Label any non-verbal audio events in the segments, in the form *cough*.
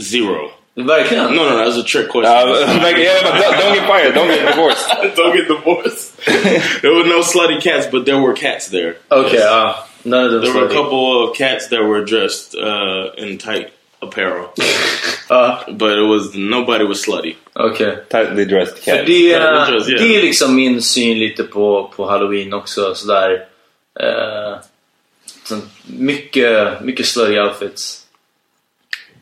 Zero. Verkligen? No, no, no, that was a trick question. Uh, *laughs* like, yeah, but don't, don't get fired. Don't get divorced. *laughs* don't get divorced. *laughs* there were no slutty cats, but there were cats there. Okay, yes. uh, none of them There slutty. were a couple of cats that were dressed uh, in tight apparel. uh, but it was nobody was slutty. Okay. Tightly dressed För cats. det, Tightly dressed, yeah. det är liksom min syn lite på, på halloween också. Sådär. Uh, så mycket, mycket slutty outfits.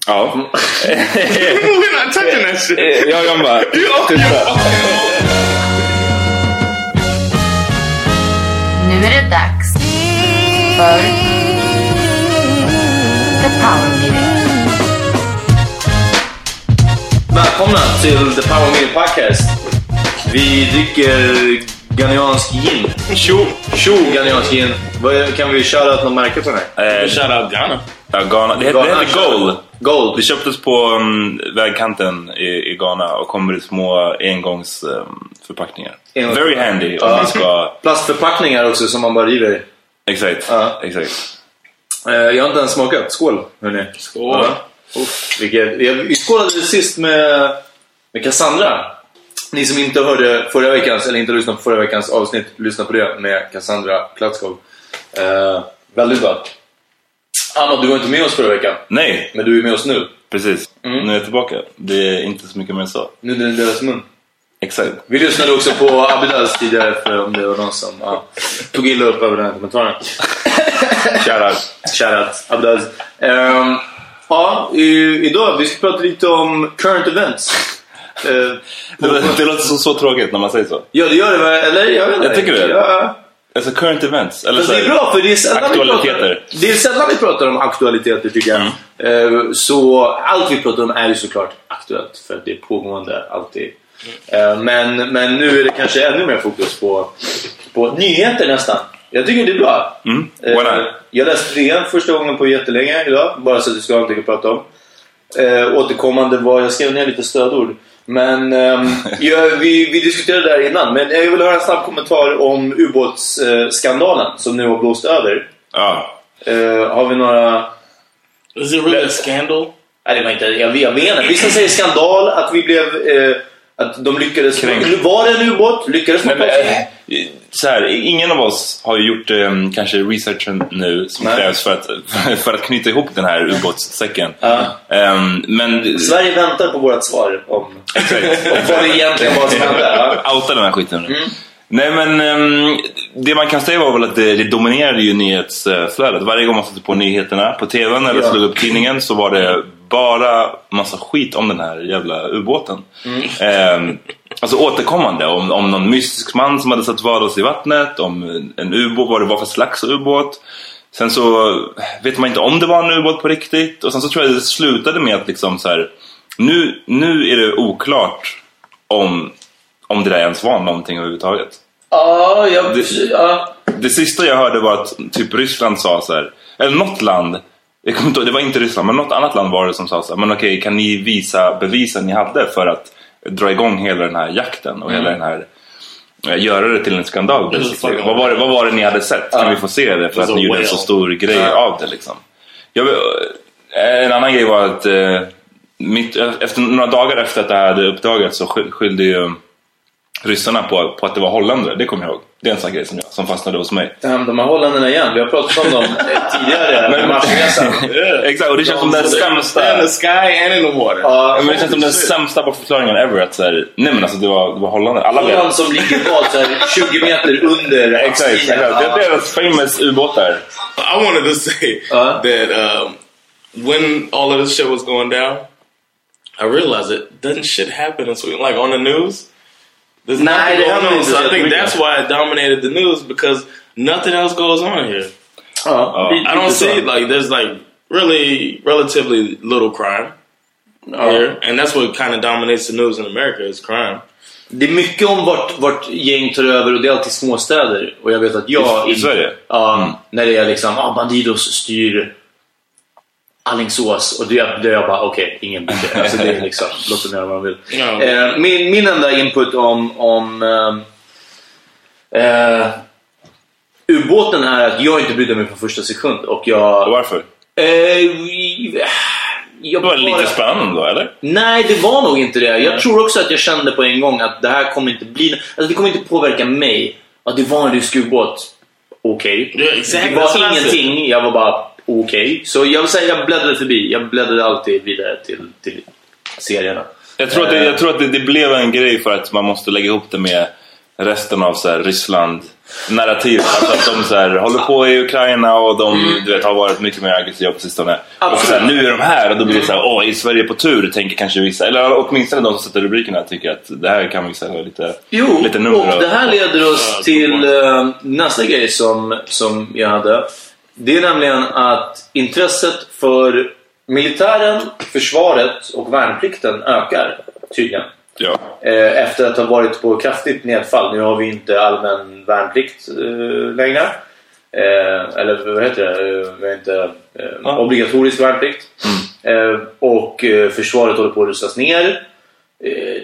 Ja. We're not touching that shit. Ja, jag bara... Tysta. Nu är det dags för The Power Meeting. Välkomna till The Power Meeting Podcast. Vi dricker Ghaniansk gin. Tjo! Tjo Ghaniansk gin. Vad- Kan vi köra något märke på den här? Eh, Shout out Ghana. Ja, Ghana. Det, det Ghana, heter Gold. Gold. Det köptes på um, vägkanten i, i Ghana och kommer i små engångsförpackningar. Um, förpackningar. Engångs- Very handy om Ja. man ska... Plastförpackningar också som man bara river i. Exakt. Ja. Exakt. Eh, Jag har inte ens smakat. Skål hörni. Skål. Ja. Uff, vilket, jag- vi skålade sist med, med Cassandra. Ni som inte hörde förra veckans, eller inte lyssnade på förra veckans avsnitt, lyssna på det med Cassandra Klatskov. Eh, väldigt bra. Anna, du var inte med oss förra veckan. Nej, Men du är med oss nu. precis. Mm. Nu är jag tillbaka. Det är inte så mycket mer så. Nu är det deras mun. Exakt. Vi lyssnade också på Abidas tidigare för om det var någon som ja, tog illa upp över den här kommentaren. *laughs* Shoutout. Shoutout Abdaz. Um, ja, i, idag vi ska prata lite om current events. Eh, *laughs* Det, det låter så, så tråkigt när man säger så. ja, det gör det? Eller? Jag vet inte. Jag tycker det. Ja. Alltså current events. Eller så det är bra för det är sällan vi Aktualiteter. Mm. pratar, det är sällan vi pratar om aktualiteter tycker jag. Eh, Så allt vi pratar om är ju såklart aktuellt för det är pågående alltid. Eh, Men, men nu är det kanske ännu mer fokus på, på nyheter nästan. Jag tycker det är bra. Mm. Eh? Jag läste DN första gången på jättelänge idag, bara så att vi ska ha någonting att prata om. Återkommande var, jag skrev ner lite stödord. Men ehm, *laughs* ja, vi, vi diskuterade det här innan, men jag vill höra en snabb kommentar om ubåtsskandalen som nu har blåst över. Ja. Eh, har vi några... Is it really a scandal? Nej, det var inte, jag, jag inte. Vissa säger skandal, att vi blev... Eh, att de lyckades... Kränkt. Var det en ubåt? Lyckades man Nej, men, så här, ingen av oss har ju gjort eh, kanske researchen nu som Nej. krävs för att, *laughs* för att knyta ihop den här ubåtssäcken. Ja. Ehm, men Sverige väntar på vårt svar om, *laughs* om vad det egentligen var som hände. Ja. outa den här skiten nu. Mm. Nej men ehm, det man kan säga var väl att det, det dominerade ju nyhetsflödet. Varje gång man satte på nyheterna på TVn eller Ja. slog upp tidningen så var det bara massa skit om den här jävla ubåten. Mm. Ehm, alltså återkommande om, om någon mystisk man som hade sett vadas i vattnet, om en ubåt, vad det var för slags ubåt. Sen så vet man inte om det var en ubåt på riktigt och sen så tror jag det slutade med att liksom så här, nu, nu är det oklart om, om det där ens var någonting överhuvudtaget. Ja, jag, Det- ja. Det sista jag hörde var att typ Ryssland sa så här, eller något land, jag kommer inte, det var inte Ryssland, men något annat land var det som sa så här, men okej, kan ni visa bevisen ni hade för att dra igång hela den här jakten och hela den här eh, Göra det till en skandal basically. vad, var det, vad var det ni hade sett? Kan vi få se det? För att It's a ni gjorde en så stor grej av det liksom. Jag, eh, en annan grej var att eh, mitt, efter, några dagar efter att det här hade uppdagats så sky- skyllde ju ryssarna på, på att det var holländare. Det kommer jag ihåg. Det är en sån grej som, jag, som fastnade hos mig. Damn, de här holländarna igen. Vi har pratat om dem eh, tidigare. *laughs* Men-. *laughs* Exakt, och det känns som den sämsta... In the sky and in the water. Ja, Men det känns som den sämsta bortförklaringen ever. Att så här, nej men alltså det var, det var holländare. Alla vet. Holland som ligger vad, så här, 20 meter under *laughs* Exakt, det är deras famous ubåtar. I wanted to say Uh. that um, when all of this shit was going down, I realized it doesn't shit happen in Sweden like on the news. There's nothing det going on, so I think that's why it dominated the news because nothing else goes on here. Ja, I don't see like there's like really relatively little crime Ja. here, and that's what kind of dominates the news in America is crime. Det är mycket om vart, vart gäng tar över och det är alltid småstäder. Och jag vet att jag... I- i Sverige? Ja, när det är liksom ah, Bandidos styr Alingsås och det, det är jag bara okej, ingen bryr sig. Alltså det är liksom, låt dem göra vad de vill. Eh, min, min enda input om, om eh, eh, ubåten är att jag inte brydde mig från första sekund och Och jag... varför? Eh, jag Det var lite bara- spännande då, eller? Nej, det var nog inte det. Jag tror också att jag kände på en gång att det här kommer inte bli... Alltså det kommer inte påverka mig. Att det var en rysk ubåt. Okej. Exactly. Det what var ingenting. Jag var bara okej. Så jag vill säga jag bläddrade förbi. Jag bläddrade alltid vidare till, till serierna. Jag tror att, det, jag tror att det, det blev en grej för att man måste lägga ihop det med resten av så här, Ryssland narrativ. Alltså att de så här, håller på i Ukraina och de du vet, har varit mycket mer aggressiva på sistone. Och så här, nu är de här och då blir det så här, åh, är Sverige på tur? Tänker kanske vissa. Eller åtminstone de som sätter rubrikerna tycker att det här kan vi sälja lite, Jo, lite nummer och det här leder oss Ja, till eh, nästa grej som, som jag hade. Det är nämligen att intresset för militären, försvaret och värnplikten ökar tydligen. Ja. Eh, efter att ha varit på kraftigt nedfall. Nu har vi inte allmän värnplikt eh, längre. Eh, eller vad heter det? Vi har inte obligatorisk värnplikt. Eh, och försvaret håller på att rustas ner.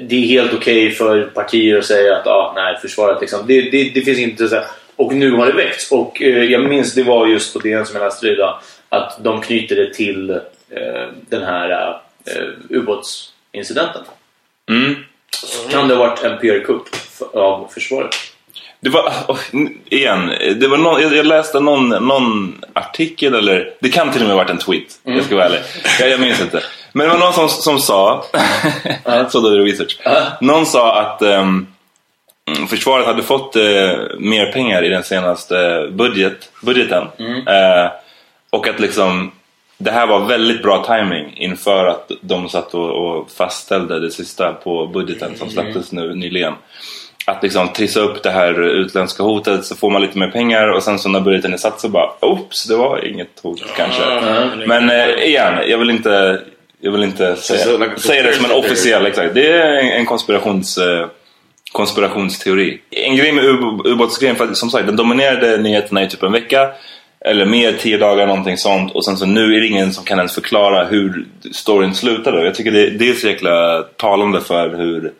Det är helt okej för partier att säga att ah, nej, försvaret liksom, det, det, det finns inte så här. Och nu har det väckts. Och eh, jag minns det var just på DN som jag läste det idag. Att de knyter det till eh, den här eh, ubåtsincidenten. Mm. Kan det ha varit en PR-kupp av försvaret? Det var, oh, igen, det var någon, jag läste någon, någon artikel eller det kan till och med ha varit en tweet. Jag ska vara ärlig. Jag, jag minns inte. Men det var någon som, som sa, *laughs* så då är det research. Någon sa att ehm, försvaret hade fått eh, mer pengar i den senaste budget, budgeten. Eh, och att liksom det här var väldigt bra timing inför att de satt och, och fastställde det sista på budgeten som släpptes nu nyligen. Att liksom trissa upp det här utländska hotet så får man lite mer pengar och sen så när budgeten är satt så bara oops, det var inget hot kanske. Men eh, igen, jag vill inte, jag vill inte säga, säga det som en officiell, exakt. Det är en, en konspirations, eh, konspirationsteori. En grej med ub- ubåtsgrejen, för att, som sagt den dominerade nyheterna i typ en vecka. Eller mer, tio dagar, någonting sånt. Och sen så nu är det ingen som kan ens förklara hur storyn slutade. Jag tycker det, det är så jäkla talande för hur,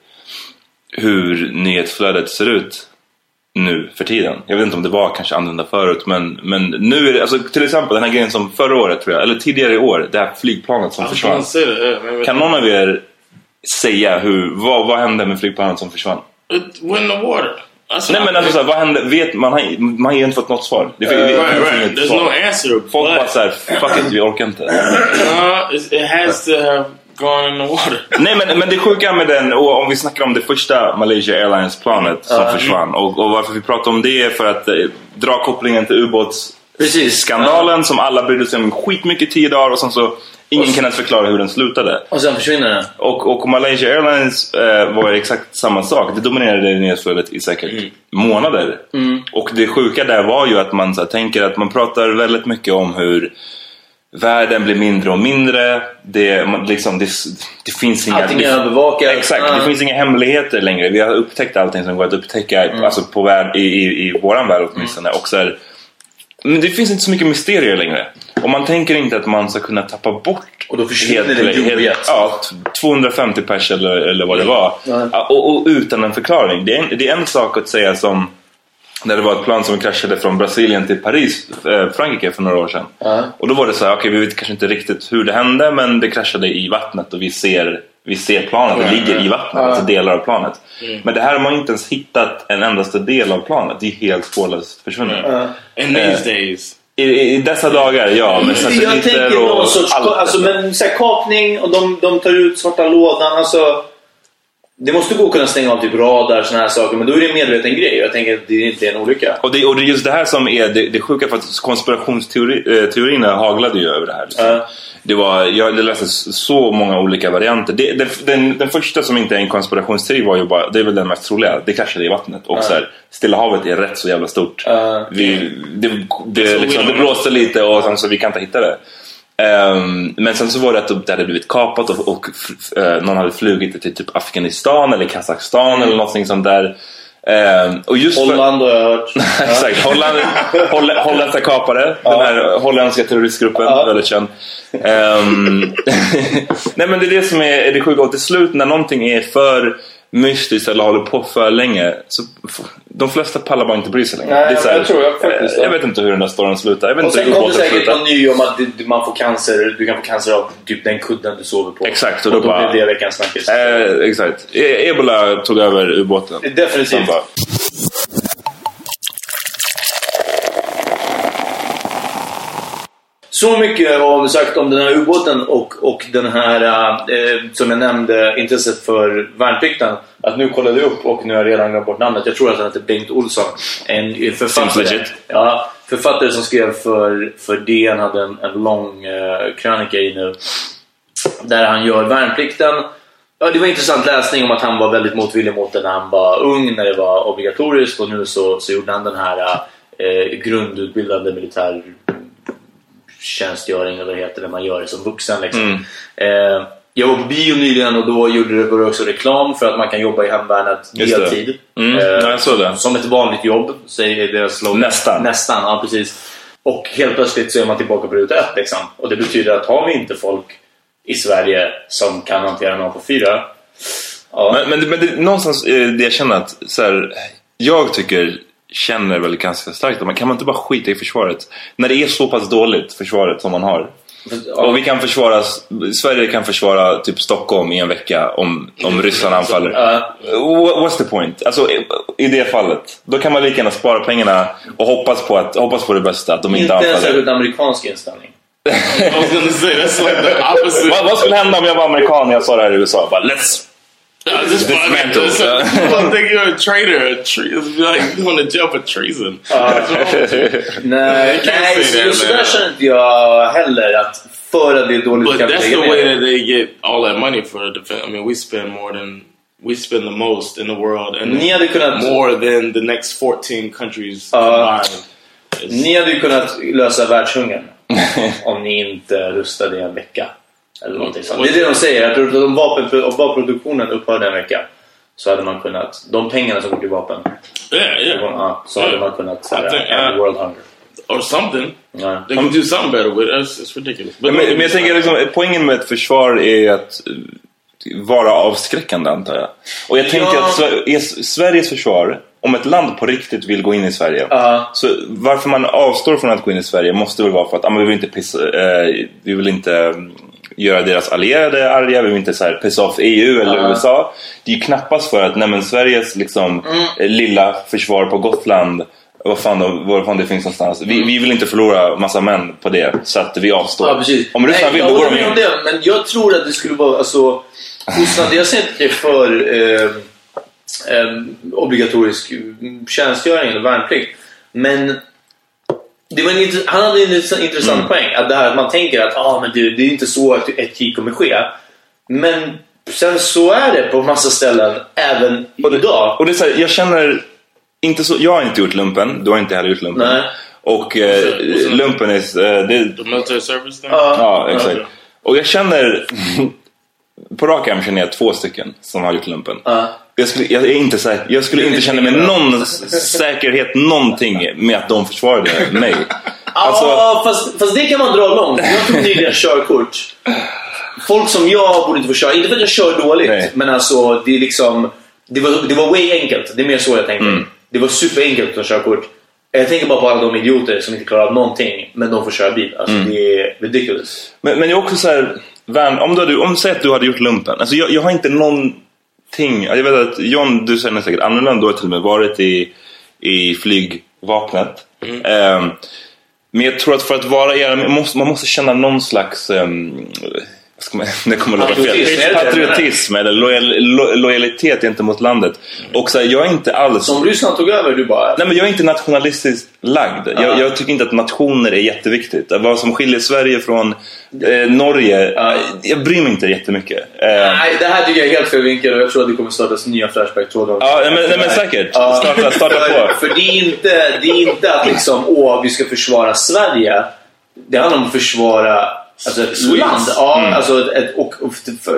hur nyhetsflödet ser ut nu för tiden. Jag vet inte om det var kanske annorlunda förut men, men nu är det, alltså till exempel den här grejen som förra året tror jag, eller tidigare i år, det här flygplanet som försvann. Kan någon av er säga hur, vad, vad hände med flygplanet som försvann? It went in the water. That's Nej men alltså, så här, vad hände? Vet, man, har, man har ju inte fått något svar. Det, det, right, right. inget There's svar. no answer. Folk but, bara såhär, fuck it, vi orkar inte. uh, it, has to have gone in the water. Nej men, men det sjuka med den, och om vi snackar om det första Malaysia Airlines-planet som försvann. Och, och varför vi pratar om det är för att eh, dra kopplingen till ubåtsskandalen Precis. som alla brydde sig om skitmycket tio dagar och sen så ingen kan ens förklara hur den slutade. Och sen försvinner den. Och, och Malaysia Airlines eh, var exakt samma sak. Det dominerade nyhetsflödet i säkert månader. Och det sjuka där var ju att man så här, tänker att man pratar väldigt mycket om hur världen blir mindre och mindre. Det, man, liksom, det, det finns inga... Allting är övervakat. Exakt, Ja. det finns inga hemligheter längre. Vi har upptäckt allting som går att upptäcka alltså på värld, i, i, i våran värld åtminstone. Och så här, men det finns inte så mycket mysterier längre. Och man tänker inte att man ska kunna tappa bort Och då försvinner det helt-. Ja, t- 250 pers eller, eller vad det var. Ja, Och, och utan en förklaring. Det är en, det är en sak att säga som när det var ett plan som kraschade från Brasilien till Paris, eh, Frankrike för några år sedan. Och då var det så här, okej vi vet kanske inte riktigt hur det hände men det kraschade i vattnet och vi ser, vi ser planet, det ligger i vattnet, alltså delar av planet. Men det här har man inte ens hittat en endaste del av planet, det är helt spårlöst försvunnet. In these days. I, I dessa dagar, ja, med Jag satelliter tänker någon och sorts allt. alltså, men, så här, kapning och de, de tar ut svarta lådan. Alltså, det måste gå att kunna stänga av typ radar såna här saker men då är det en medveten grej. Jag tänker att det inte är en olycka. Och det, och det är just det här som är det, det sjuka för att konspirationsteorierna haglade ju över det här. Liksom. Ja. Det var, jag läste så många olika varianter. Det, den, den, den första som inte är en konspirationsteori var ju bara, det är väl den mest troliga, det kraschade i vattnet. Och så här, Stilla havet är rätt så jävla stort. Ja. Vi, det, det, liksom, det blåste lite och sen så vi kan inte hitta det. Ehm, men sen så var det att det hade blivit kapat och, och eh, någon hade flugit till typ Afghanistan eller Kazakstan eller någonting sånt där. Ehm, och just för- Holland har jag hört. *laughs* Exakt, Holland, Holl, holländska kapare. Den här holländska terroristgruppen, väldigt känd. Ehm, *laughs* nej men det är det som är, är det sjuka. Och till slut när någonting är för mystiskt eller håller på för länge så de flesta pallar bara inte bry sig längre. Nej, det är så jag tror jag faktiskt det. jag vet inte hur den där storyn slutar. Jag vet Och inte sen kom det säkert någon ny om att man får cancer, du kan få cancer av typ den kudden du sover på. Exakt, och och då, då bara- blev det veckans snackis. Eh, exakt. E- Ebola tog över ubåten. Definitivt. Sen bara, Så mycket har vi sagt om den här ubåten och, och den här, eh, som jag nämnde, intresset för värnplikten. Att nu kollade jag upp och nu har jag redan glömt bort namnet. Jag tror att han heter Bengt Olsson. En författare. Ja, författare som skrev för, för DN hade en, en lång eh, krönika i nu. Där han gör värnplikten. Ja, det var intressant läsning om att han var väldigt motvillig mot det när han var ung, när det var obligatoriskt. Och nu så, så gjorde han den här eh, grundutbildande militär tjänstgöring eller vad det heter, det man gör som vuxen. Liksom. Eh, jag var på bio nyligen och då gjorde det det också reklam för att man kan jobba i hemvärnet det. deltid. Mm, Eh, det. Som ett vanligt jobb, säger deras slogan. Nästan. Nästan, ja precis. Och helt plötsligt så är man tillbaka på ruta ett. Liksom. Och det betyder att har vi inte folk i Sverige som kan hantera på fyra. Ja. Men, men, det- men det, någonstans är det jag känner att så här, jag tycker känner väl ganska starkt att man kan man inte bara skita i försvaret när det är så pass dåligt försvaret som man har. Och vi kan försvara, Sverige kan försvara typ Stockholm i en vecka om, om ryssarna anfaller. What's the point? Alltså i, i det fallet. Då kan man lika gärna spara pengarna och hoppas på, att, hoppas på det bästa, att de inte Inte en anfaller. särskilt amerikansk inställning. *laughs* Vad skulle hända om jag var amerikan och jag sa det här i USA? Bara, let's *laughs* I just Dismantle. It's like, people think you're a traitor. A tre- it's like going to jail for treason. *laughs* You? Nej, nej say så that, just man. där känner inte jag heller att för att det är dåligt But that's the way that they get all that money for defense. I mean, we spend more than we spend the most in the world, and Ni hade kunnat, more than the next 14 countries Uh, combined. It's- ni hade ju kunnat lösa världshungern om ni inte rustade i en vecka. Eller någonting sånt. Det är det de säger, att om, vapen, om vapenproduktionen upphörde en vecka så hade man kunnat, de pengarna som går till vapen, yeah, yeah, så hade man kunnat uh, world hunger. or something. Ja. They can do something better with it. It's, ridiculous. Men, men jag tänker liksom, poängen med ett försvar är att eh, vara avskräckande antar jag. Och jag tänker Ja. att Sveriges försvar, om ett land på riktigt vill gå in i Sverige. Ja. Så varför man avstår från att gå in i Sverige måste väl vara för att ah, men vi vill inte pissa, eh, vi vill inte mm, göra deras allierade arga, vi vill inte så här, pissa off EU eller Ja. USA. Det är ju knappast för att nej, Sveriges liksom, Mm. eh, lilla försvar på Gotland vad fan, de, var fan det finns någonstans. Vi, vi vill inte förlora massa män på det, så att vi avstår. Ja. Om ryssarna Nej, vill, då går de in. det, men jag tror att det skulle vara... Alltså, Ryssland, jag ser inte det för eh, eh, obligatorisk tjänstgöring eller värnplikt. Men det var en, han hade en intressant, Mm. poäng. Att det här, att man tänker att ah, men det, det är inte så att ett krig kommer ske. Men sen så är det på massa ställen även idag. Och det är så här, jag känner inte så, jag har inte gjort lumpen, du har inte heller gjort lumpen. Nej. Och eh, lumpen är, eh, det, The military service thing? Ja. ja exakt. Och jag känner, *laughs* på rak arm känner jag två stycken som har gjort lumpen. Ja. Jag skulle, jag, är inte säker, jag skulle inte känna med någon säkerhet någonting med att de försvarade mig. *laughs* Alltså, ja, fast, fast det kan man dra långt. Jag tog nyligen körkort. Folk som jag borde inte få köra. Inte för att jag kör dåligt, Nej. men alltså det är liksom... Det var, det var way enkelt. Det är mer så jag tänkte. Mm. Det var superenkelt att ta körkort. Jag tänker bara på alla de idioter som inte klarar av någonting, men de får köra bil. Alltså Mm. det är ridiculous. Men, men jag är också så här, om du hade, om säg att du hade gjort lumpen. Alltså jag, jag har inte någonting, jag vet att John, du känner säkert annorlunda, du har till och med varit i, i flygvapnet. Ehm, men jag tror att för att vara er, man måste, man måste känna någon slags, ska man, *laughs* det kommer låta fel, patriotism eller lojal, lo, lojalitet gentemot landet. Och så här, jag är inte alls... Som Ryssland tog över, du bara... Nej, men jag är inte nationalistiskt lagd. Ja. Jag, jag tycker inte att nationer är jätteviktigt. Vad som skiljer Sverige från eh, Norge, Ja. jag bryr mig inte jättemycket. Eh, Nej, det här tycker jag är helt fel vinkel och jag tror att det kommer startas nya Flashback-trådar. Ja, men- nej, men säkert. Ja. Starta- starta för, på. *laughs* För det är, inte, det är inte att liksom, åh, vi ska försvara Sverige. Det handlar om att försvara alltså, ett Swedes. land ja, Mm. alltså, ett, och, och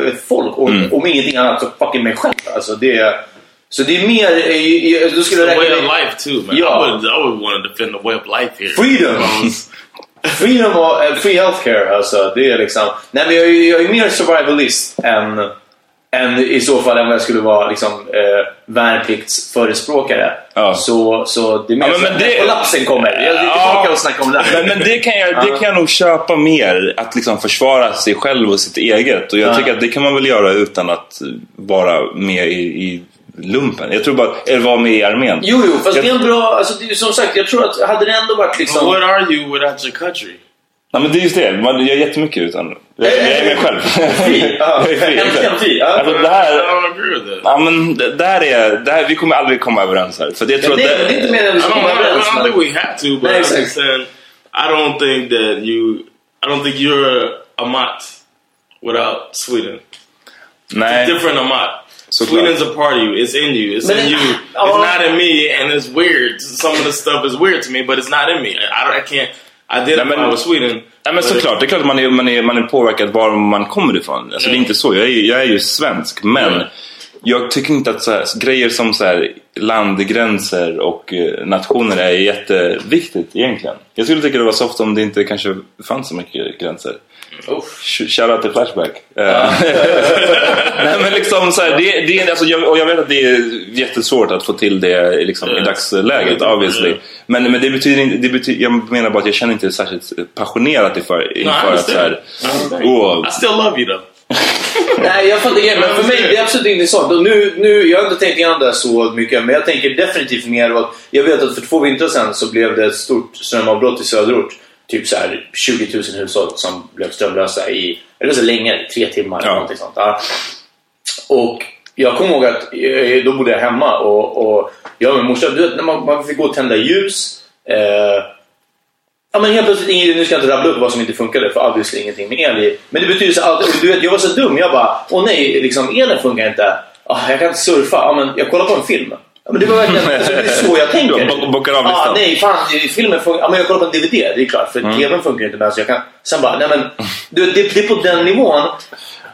ett, folk. Och om ingenting annat så fucking mig själv. Alltså, det, är- så det är mer... eh, Då skulle The jag way of life too, man. Yeah. I would, I would want to defend the way of life here. Freedom! *laughs* Freedom och eh, free healthcare, alltså. Det är liksom... Nej, men jag, jag är mer survivalist än, än i så fall än vad jag skulle vara liksom, eh, värnpliktsförespråkare. Ja. Så, så det är mer Ja, men- men att det- kollapsen kommer. Jag är tillbaka och snacka om det. Men, men det, kan jag, det kan jag nog köpa mer, att liksom försvara sig själv och sitt eget. Och jag Ja. tycker att det kan man väl göra utan att vara med i, i lumpen. Jag tror bara, eller vara med i armén. Jo, jo, fast Jag- det är en bra... Alltså, det är, som sagt, jag tror att hade det ändå varit But liksom... what are you without your country? Ja, men det är just det, man gör jättemycket utan... Jag, jag är mig själv. Fri! *laughs* Ja, Jag är fri, *laughs* Äntligen fri! Ja. Alltså, det I här, don't agree with that. ja, men det, det här är, det här, vi kommer aldrig komma överens här. För jag tror Nej, att men det är inte mer än vi I ska don't, I komma don't, I överens. don't think we have to, but No, I'm exactly. just saying, I don't think that you, I don't think you're a Amat without Sweden. Nej, Different Amat. Såklart. Sweden's a part of you. It's in you. It's But in it- you. Oh. It's not in me, and it's weird. Some of the stuff is weird to me, but it's not in me. I, don't, I can't identify Nej, men- Sweden. Nej men såklart, det är klart att man är, man är, man är påverkad var man kommer ifrån. Alltså, Det är inte så, jag är, jag är ju svensk men Mm. jag tycker inte att så här, grejer som så här, landgränser och eh, nationer är jätteviktigt egentligen. Jag skulle tycka det var soft om det inte kanske fanns så mycket gränser. Shoutout till Flashback. Eh, *laughs* Nej men liksom så här, det, det är, alltså, jag, och jag vet att det är jättesvårt att få till det liksom, i dagsläget obviously. Men, men det betyder inte, det betyder, jag menar bara att jag känner inte särskilt passionerat inför, No, inför att så här, understand. åh, I still love you though. *laughs* Nej, jag fattar grejen. Men för mig det är absolut inte sånt. Och nu, nu, jag har inte tänkt igenom det så mycket, men jag tänker definitivt mer åt... Jag vet att för två vintrar sedan så blev det ett stort strömavbrott i söderort. Typ så här 20 000 hushåll som blev strömlösa i, eller så länge, tre timmar eller Ja. någonting sånt. Ja. Och jag kommer ihåg att eh, då bodde jag hemma och, och jag och min morsa, du vet när man, man fick gå och tända ljus. Eh, Ja men helt plötsligt, nu ska jag inte rabbla upp vad som inte funkade för obviously ingenting med el i. Men det betyder så att, du vet, jag var så dum, jag bara, åh nej, liksom elen funkar inte. Ah, jag kan inte surfa, ja, men jag kollar på en film. Ja, men det var verkligen *laughs* alltså, det så jag tänker. Bockar av ah, listan. Nej, fan, filmen funkar, ja, men jag kollar på en DVD, det är klart. För Mm. TVn funkar inte med så jag kan... Sen bara, nej men, du, det, det är på den nivån.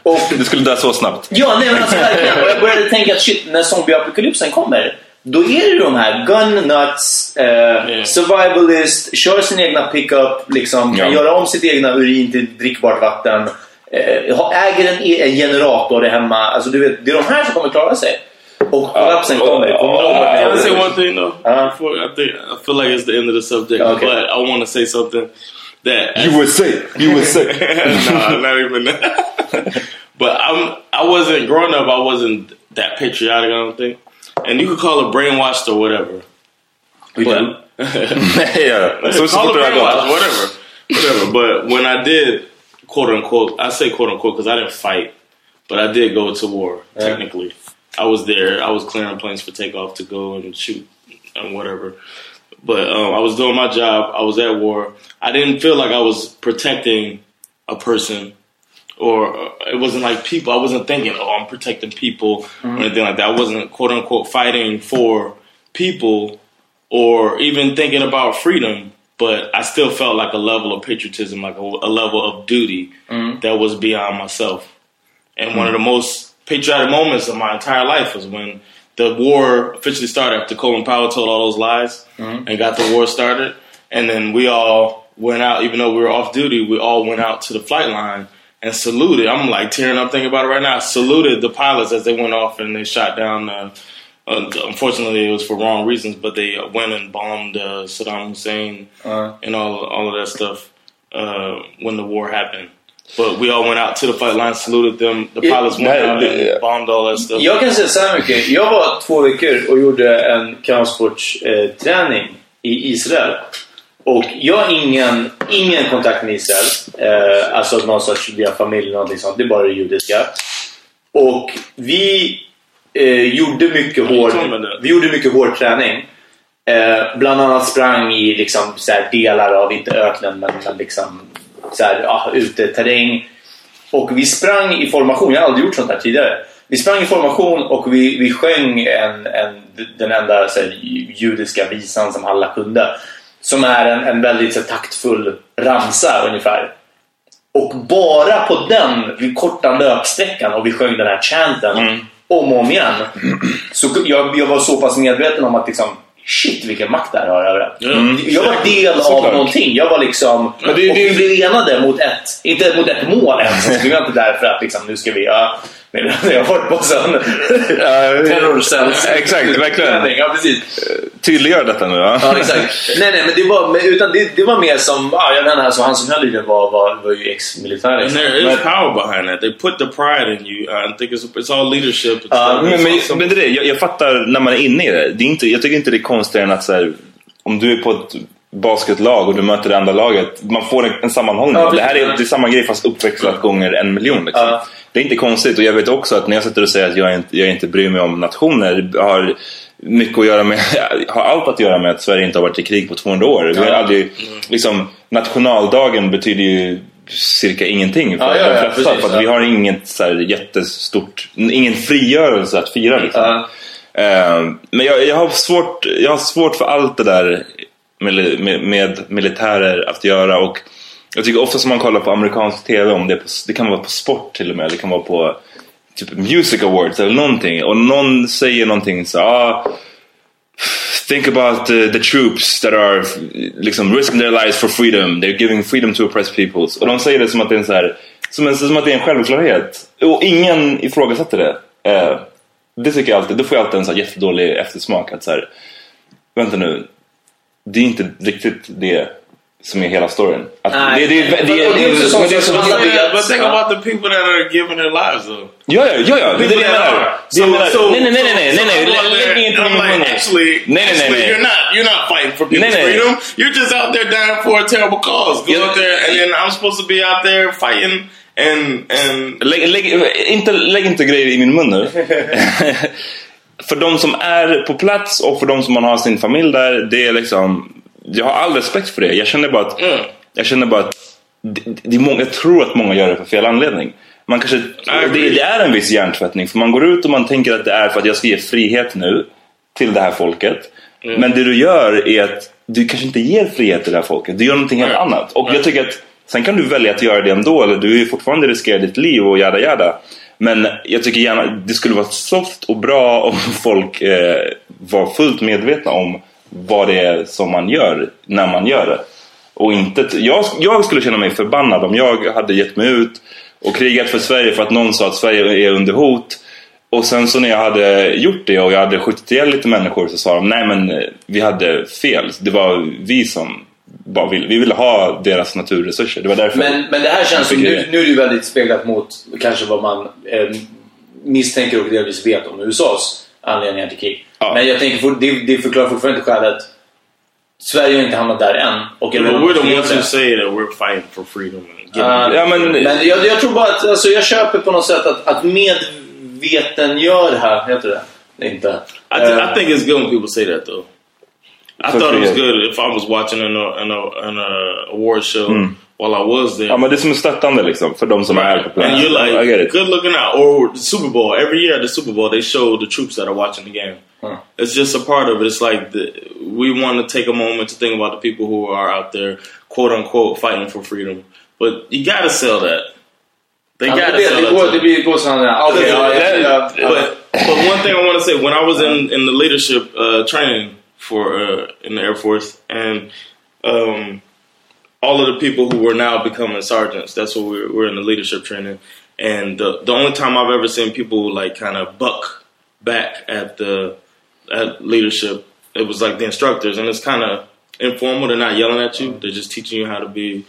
Och Du skulle dö så snabbt. Ja, nej men alltså verkligen. Och jag började tänka att shit, när zombieapokalypsen kommer, då är det de här gun nuts, eh, survivalist, kör sin egna pickup, liksom, kan Ja. göra om sitt egna urin till drickbart vatten, eh, ha- äger en, en generator hemma. Alltså, du vet, det är de här som kommer klara sig. Och kollapsen kommer. Kommer du ihåg vad Can I say one thing though? Uh-huh. Before I think I feel like it's the end of the subject, Okay. but I want to say something that USA! USA! no, not even that. *laughs* but I'm I wasn't growing up. I wasn't that patriotic. I don't think, and you could call it brainwashed or whatever. But Nej, ja. Så, så call it brainwashed, whatever, whatever. But when I did, quote unquote, I say quote unquote because I didn't fight, but I did go to war. Technically, I was there. I was clearing planes for takeoff to go and shoot and whatever. But um, I was doing my job. I was at war. I didn't feel like I was protecting a person, or uh, it wasn't like people. I wasn't thinking, "Oh, I'm protecting people" or anything like that. I wasn't quote unquote fighting for people or even thinking about freedom. But I still felt like a level of patriotism, like a, a level of duty that was beyond myself. And one of the most patriotic moments of my entire life was when the war officially started after Colin Powell told all those lies and got the war started. And then we all went out, even though we were off duty, we all went out to the flight line and saluted. I'm like tearing up thinking about it right now. Saluted the pilots as they went off and they shot down. Uh, uh, unfortunately, it was for wrong reasons, but they uh, went and bombed uh, Saddam Hussein and all all of that stuff uh, when the war happened. But we all went out to the flight line, saluted them. The pilots went that- out and bombed all that stuff. Jag kan säga så här mycket. Jag var två veckor och gjorde en kampsportsträning eh, i Israel. Och jag har ingen, ingen kontakt med Israel. Eh, alltså någon sorts via familj eller någonting sånt. Det är bara det judiska. Och vi eh, gjorde mycket hård, vi gjorde mycket hård träning. Eh, bland annat sprang i liksom, så här, delar av, inte öknen, men liksom, så här, ja, uteterräng. Och vi sprang i formation, jag har aldrig gjort sånt här tidigare. Vi sprang i formation och vi, vi sjöng en, en, den enda så här, judiska visan som alla kunde. Som är en, en väldigt så här, taktfull ramsa ungefär. Och bara på den korta löpsträckan och vi sjöng den här chanten om och om igen. Så jag, jag var så pass medveten om att liksom, shit vilken makt det här har över en. Jag var del av Såklart. någonting. Jag var liksom... Men det- och det- vi blev enade mot ett, inte mot ett mål ens. Vi var inte där för att liksom, nu ska vi... Ja, nej, *laughs* jag har varit på sån terrorcells. Exakt, verkligen. Ja, precis. Tydliggör detta nu va? Ja, exakt. Nej, nej, men det var, utan det, det var mer som... Ja, jag menar, alltså, han som höll i det var, var, var ju ex-militär. And liksom. there is Men- power behind that. They put the pride in you. I think it's, it's all leadership. It's all- Men, men, something- men det är det, jag, jag fattar när man är inne i det. det är inte, jag tycker inte det är konstigare än att så här, om du är på ett basketlag och du möter det andra laget. Man får en, en sammanhållning. Ja, det här är, det är samma grej fast uppväxlat gånger en miljon. Liksom. Ja. Det är inte konstigt och jag vet också att när jag sitter och säger att jag inte, jag inte bryr mig om nationer. Har mycket att göra med, *laughs* har allt att göra med att Sverige inte har varit i krig på 200 år. Vi har aldrig, liksom, nationaldagen betyder ju cirka ingenting för Ja, ja, de ja, flesta. precis, för att ja. vi har inget så här jättestort, ingen frigörelse att fira. Liksom. Ja. Eh, men jag, jag, har svårt, jag har svårt för allt det där med, med, med militärer att göra. Och jag tycker ofta som man kollar på amerikansk TV, om det, på, det kan vara på sport till och med, det kan vara på typ Music Awards eller någonting. Och någon säger någonting så ah, Think about the, the troops that are liksom risking their lives for freedom. They're giving freedom to oppressed peoples. Och de säger det som att det är en, så här, som en, som att det är en självklarhet. Och ingen ifrågasätter det. Eh, det tycker jag alltid, då får jag alltid en så här jättedålig eftersmak. Att så här, vänta nu, det är inte riktigt det som är hela storyn. Att Nej. det, det, det. Yeah, but think about the people that are giving their lives though. Ja, ja, ja, ja. Det är det jag menar. Nej, nej, nej, nej, nej, nej, lägg there, ingenting i I'm like, munnen. actually, Nej, nej, nej, nej. you're not, you're not fighting for people's Nej, nej. freedom. You're just out there dying for a terrible cause. Go Ja. out there, and then I'm supposed to be out there fighting and and Lägg, lägg, inte, lägg inte grejer i min mun nu. *laughs* för de som är på plats och för de som man har sin familj där, det är liksom jag har all respekt för det. Jag känner bara att, jag känner bara att det, det är många, jag tror att många gör det för fel anledning. Man kanske, det, det är en viss hjärntvättning. För man går ut och man tänker att det är för att jag ska ge frihet nu till det här folket. Men det du gör är att du kanske inte ger frihet till det här folket. Du gör någonting helt annat. Och jag tycker att sen kan du välja att göra det ändå. Eller du är fortfarande riskerar ditt liv och jada jada. Men jag tycker gärna det skulle vara soft och bra om *laughs* folk eh, var fullt medvetna om vad det är som man gör när man gör det. Och inte, jag, jag skulle känna mig förbannad om jag hade gett mig ut och krigat för Sverige för att någon sa att Sverige är under hot. Och sen så när jag hade gjort det och jag hade skjutit ihjäl lite människor så sa de nej men vi hade fel. Det var vi som bara ville, vi ville ha deras naturresurser. Det var därför. Men, men det här känns som, nu, nu är det ju väldigt speglat mot kanske vad man eh, misstänker och delvis vet om USAs anledningar till krig. Ja. Men jag tänker, for, det, det förklarar fortfarande inte skälet. Sverige har inte hamnat där än. Och jag vet we're the ones det. who say that we're fighting for freedom. And getting Ja, men- men jag, jag tror bara att alltså, jag köper på något sätt att, att medvetengör här, heter det? Det inte. I, th- Eh, I think it's good when people say that though. I thought it was good if I was watching an, an, an uh, award show while I was there. Ja men det är som är stöttande liksom för de som är på plats. and you're like, I get it. good looking out. Or the Super Bowl. Every year at the Super Bowl, they show the troops that are watching the game. Huh. It's just a part of it. It's like the, we want to take a moment to think about the people who are out there, quote unquote, fighting for freedom. But you gotta sell that. They ja, gotta det, sell det, that. går, to det them. blir går sådana där. Okej, ja, ja, ja, ja. But but one thing I want to say when I was in in the leadership uh, training for uh, in the Air Force and um, all of the people who were now becoming sergeants. That's what we're, we're in the leadership training. And the the only time I've ever seen people like kind of buck back at the at leadership, it was like the instructors, and it's kind of informal. They're not yelling at you. They're just teaching you how to be,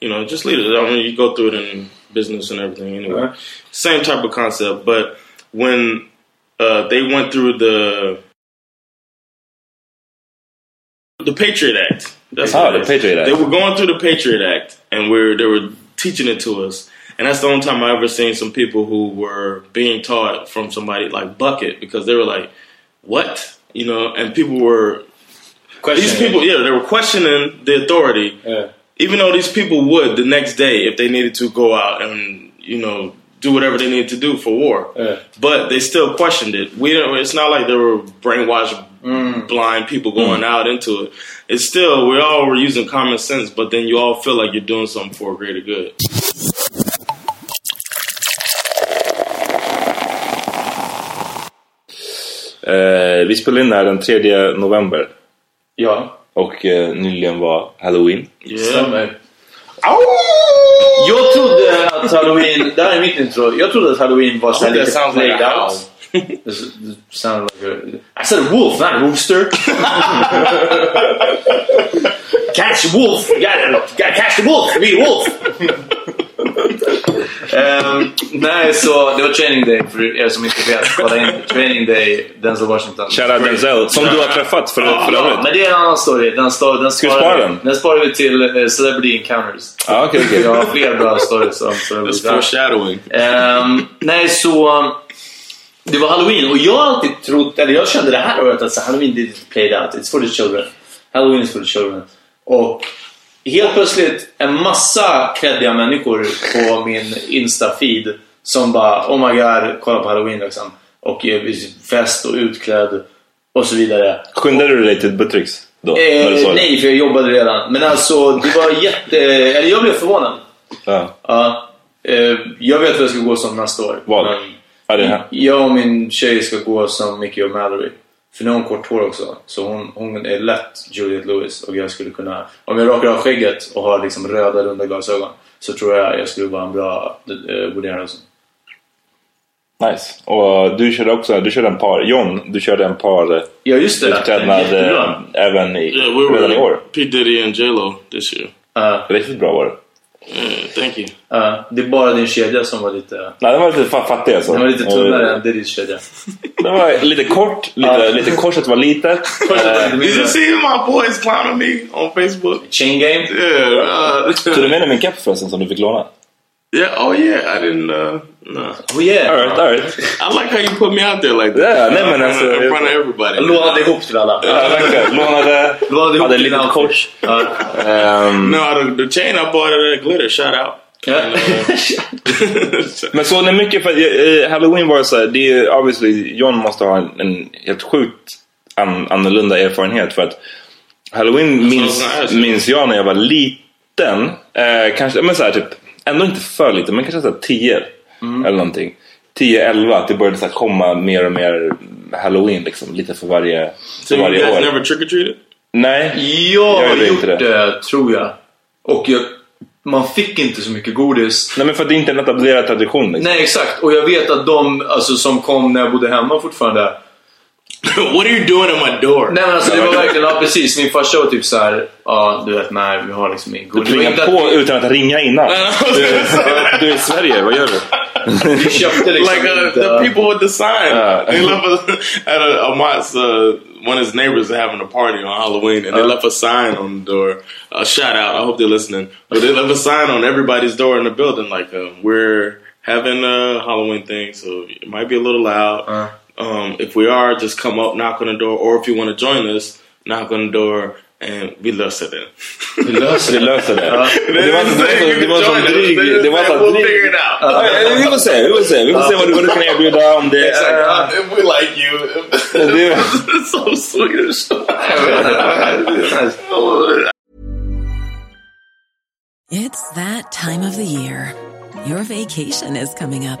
you know, just leaders. I mean, you go through it in business and everything anyway. Right. Same type of concept, but when uh, they went through the the Patriot Act. That's how the. Patriot Act. They were going through the Patriot Act, and we're they were teaching it to us. And that's the only time I ever seen some people who were being taught from somebody like Bucket because they were like, "What?" You know, and people were these people, yeah, they were questioning the authority, Yeah. even though these people would the next day if they needed to go out and you know do whatever they needed to do for war. Yeah. But they still questioned it. We don't. It's not like they were brainwashed, blind people going out into it. It's still we all were using common sense, but then you all feel like you're doing something for a greater good. Eh, vi spelade in det här den 3 november. Ja, Och eh, nyligen var Halloween. Yeah. stämmer. Jag trodde att halloween, det här är mitt intro, jag trodde att halloween var såhär lite sounds like played a out. This this sounded like a, I said wolf, not rooster. *laughs* catch wolf, you gotta, gotta catch the wolf, be wolf. *laughs* *laughs* Ehm, nej, så det var training day för er som inte vet. Kolla in training day, Denzel Washington. Shoutout Denzel, som du har träffat för, för Ja, övrigt. men det är en annan story. Den, står, den, Ska sparar, spara den? den sparar vi till eh, Celebrity Encounters. Ja, okej, okej. Jag har fler bra stories om It's Celebrity foreshadowing. Ehm, nej, så... um, Det var Halloween och jag har alltid trott, eller jag kände det här året att så, Halloween is played out, it's for the children. Halloween is for the children. Och helt plötsligt en massa kreddiga människor på min Insta-feed som bara Oh my god, kolla på Halloween liksom. Och eh, fest och utklädd och så vidare. Skyndade du dig till Buttricks då? Eh, nej, för jag jobbade redan. Men alltså, det var jätte... Eller jag blev förvånad. Ja. Ja. Eh, jag vet vad jag ska gå som nästa år. Vad? Men Ja, det här. jag och min tjej ska gå som Mickey och Mallory. För nu har hon kort hår också. Så hon, hon är lätt Juliette Lewis. Och jag skulle kunna... Om jag rakar av skägget och har liksom röda runda glasögon. Så tror jag jag skulle vara en bra uh, Woody Harrelson. Nice. Och du körde också, du körde en par, John, du körde en par eh, Ja, just det. utklädnad Jättebra. eh, även i, Yeah, we redan i were år. P Diddy and J Lo this year. Uh, Riktigt bra var det. Yeah, thank you. uh, det är bara din kedja som var lite... Nej, den var lite fa- fattig alltså. Den var lite tunnare Eh, än Diddy's kedja. Den var lite kort, lite, lite korset var litet. Eh, Did you see my boys clowning me on Facebook? Chain game? Yeah. Uh, Tog du med dig min keps förresten som du fick låna? Yeah. Oh yeah. I didn't. Uh, no. Oh yeah! All right, all right. I like how you put me out there like that. Yeah, nej, men alltså- in front of everybody. Lånade ihop till alla. Ja, verkligen. Lånade, Lånade ihop till outfit. kors. Ehm, No, the, chain I bought at Glitter. Shout out. Ja. *laughs* Men så när mycket för eh, Halloween var så här, det är obviously John måste ha en, en helt sjukt an, annorlunda erfarenhet för att Halloween minns, så här, så. minns jag när jag var liten. Eh, kanske, men så här, typ, ändå inte för liten, men kanske så här 10 Mm. eller någonting. 10-11, att det började så här komma mer och mer Halloween liksom, lite för varje, so för you varje guys år. never trick or treated? Nej, Jag har Jag gjorde gjort inte det. det. tror jag. Och jag, man fick inte så mycket godis. nej men för att det är inte en etablerad tradition. Liksom. Nej, exakt. Och jag vet att de alltså, som kom när jag bodde hemma fortfarande. *coughs* what are you doing at my door? Nej men alltså det var verkligen, ja precis. Min farsa var typ så här, ja du vet nej vi har liksom ingen Du godis. Det var plingar inte att på vi- utan att ringa innan. Du, du är i Sverige, vad gör du? *laughs* Vi köpte liksom like uh, the people with the sign. Uh. they left us at a, a Mott's, uh, one of his neighbors are having a party on Halloween, and they left a sign on the door. A shout out! I hope they're listening. But they left a sign on everybody's door in the building, like uh, we're having a Halloween thing, so it might be a little loud. Uh. Um, if we are, just come up, knock on the door, or if you want to join us, knock on the door, and we löser det. Vi löser Det det. löser det. Ja. Det var så- det var så- det var så dryg. Det var så We'll dryg. figure it out. Ja, ja, Vi får se, vi får se. Vi får se vad du, vad du kan erbjuda om det Exactly. är... Uh, if we like you. Det- *laughs* it's so Swedish. Nice. It's that time of the year. Your vacation is coming up.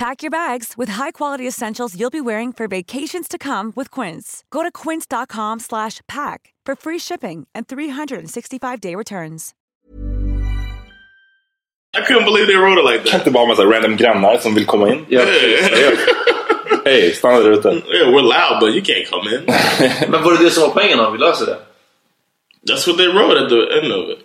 Pack your bags with high-quality essentials you'll be wearing for vacations to come with Quince. Go to quince.com slash pack for free shipping and 365-day returns. I couldn't believe they wrote it like Kan that. inte bara ha massa random grannar som vill komma in? Ja, *laughs* Hej, stanna där ute. Yeah, we're loud, but you can't come in. men var det det som var poängen då? Vi löser det. That's what they wrote at the end of it.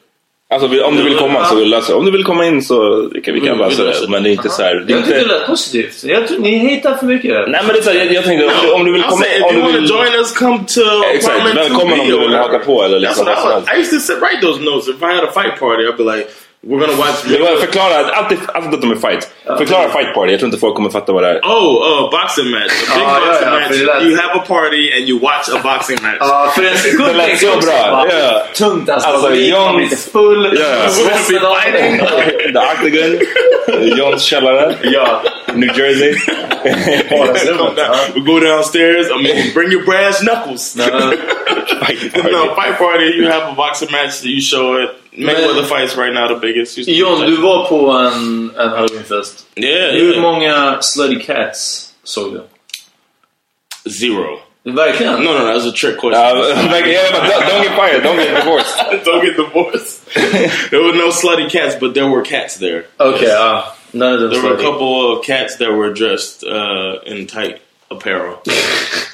Alltså om du vill komma så vill lösa det. Om du vill komma in så kan vi kan vi lösa löser det. Men det är inte så här... Det är Jag tycker det lät positivt. Jag tror, ni hatar för mycket. Nej men det är så här, jag, jag tänkte om du, om du vill I'll komma if om du vill... join us, come to Exakt, välkommen 2B om du vill haka på eller That's liksom what vad I, was. I used to write those notes. If I had a fight party, I'd be like, we're gonna watch Det var förklara, alltid, alltid att de är fight. Förklara fight party, jag tror inte folk kommer fatta vad det är. Oh, uh, boxing match. A big Ah, yeah, boxing yeah, match. för det lät- You have a party and you watch a boxing match. Ja, för en sekund Det lät tänkte så jag också bra, bara, ja. Tungt alltså. Alltså, man blir- man blir lite full. Ja. Stressen av det. The Octagon, Johns källare, Ja. New Jersey. Come down. We go downstairs. I mean, bring your brass knuckles. Men, *laughs* Fight party. no, fight party. You have a boxing match. You show it. Mayweather Men- fights right now the biggest. Used to be John, fight- du var på en, en halloweenfest. Yeah, Hur yeah. många Slutty Cats såg du? Zero. Verkligen? No, no, no. That was a trick question. Uh, like, yeah, but don't, don't get fired, don't get divorced. *laughs* Don't get divorced. *laughs* there were no slutty cats, but there were cats there. Okej, ja. None of them There were a couple of cats that were dressed uh, in tight apparel,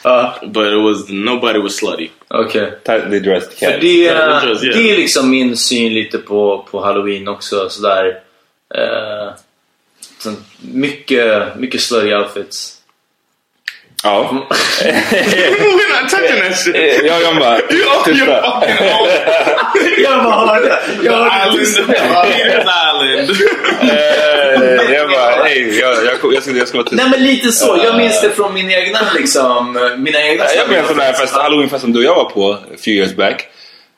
Ja, but it was nobody was slutty. okej. Tightly dressed För cat. det, det tror jag, det är liksom min syn lite på, på halloween också. Sådär. Eh, sånt, mycket, mycket slutty outfits. Ja. We're not touching that shit. Jag kan bara... Tysta. Jag bara hörde. Jag hörde Island. Peter's Island. Eh, Jag bara, hej, jag, jag, jag, ska, jag ska vara tyst. Nej men lite så. Jag minns det från min egna liksom, mina egna Jag minns den där festen, halloweenfesten du och jag var på a few years back.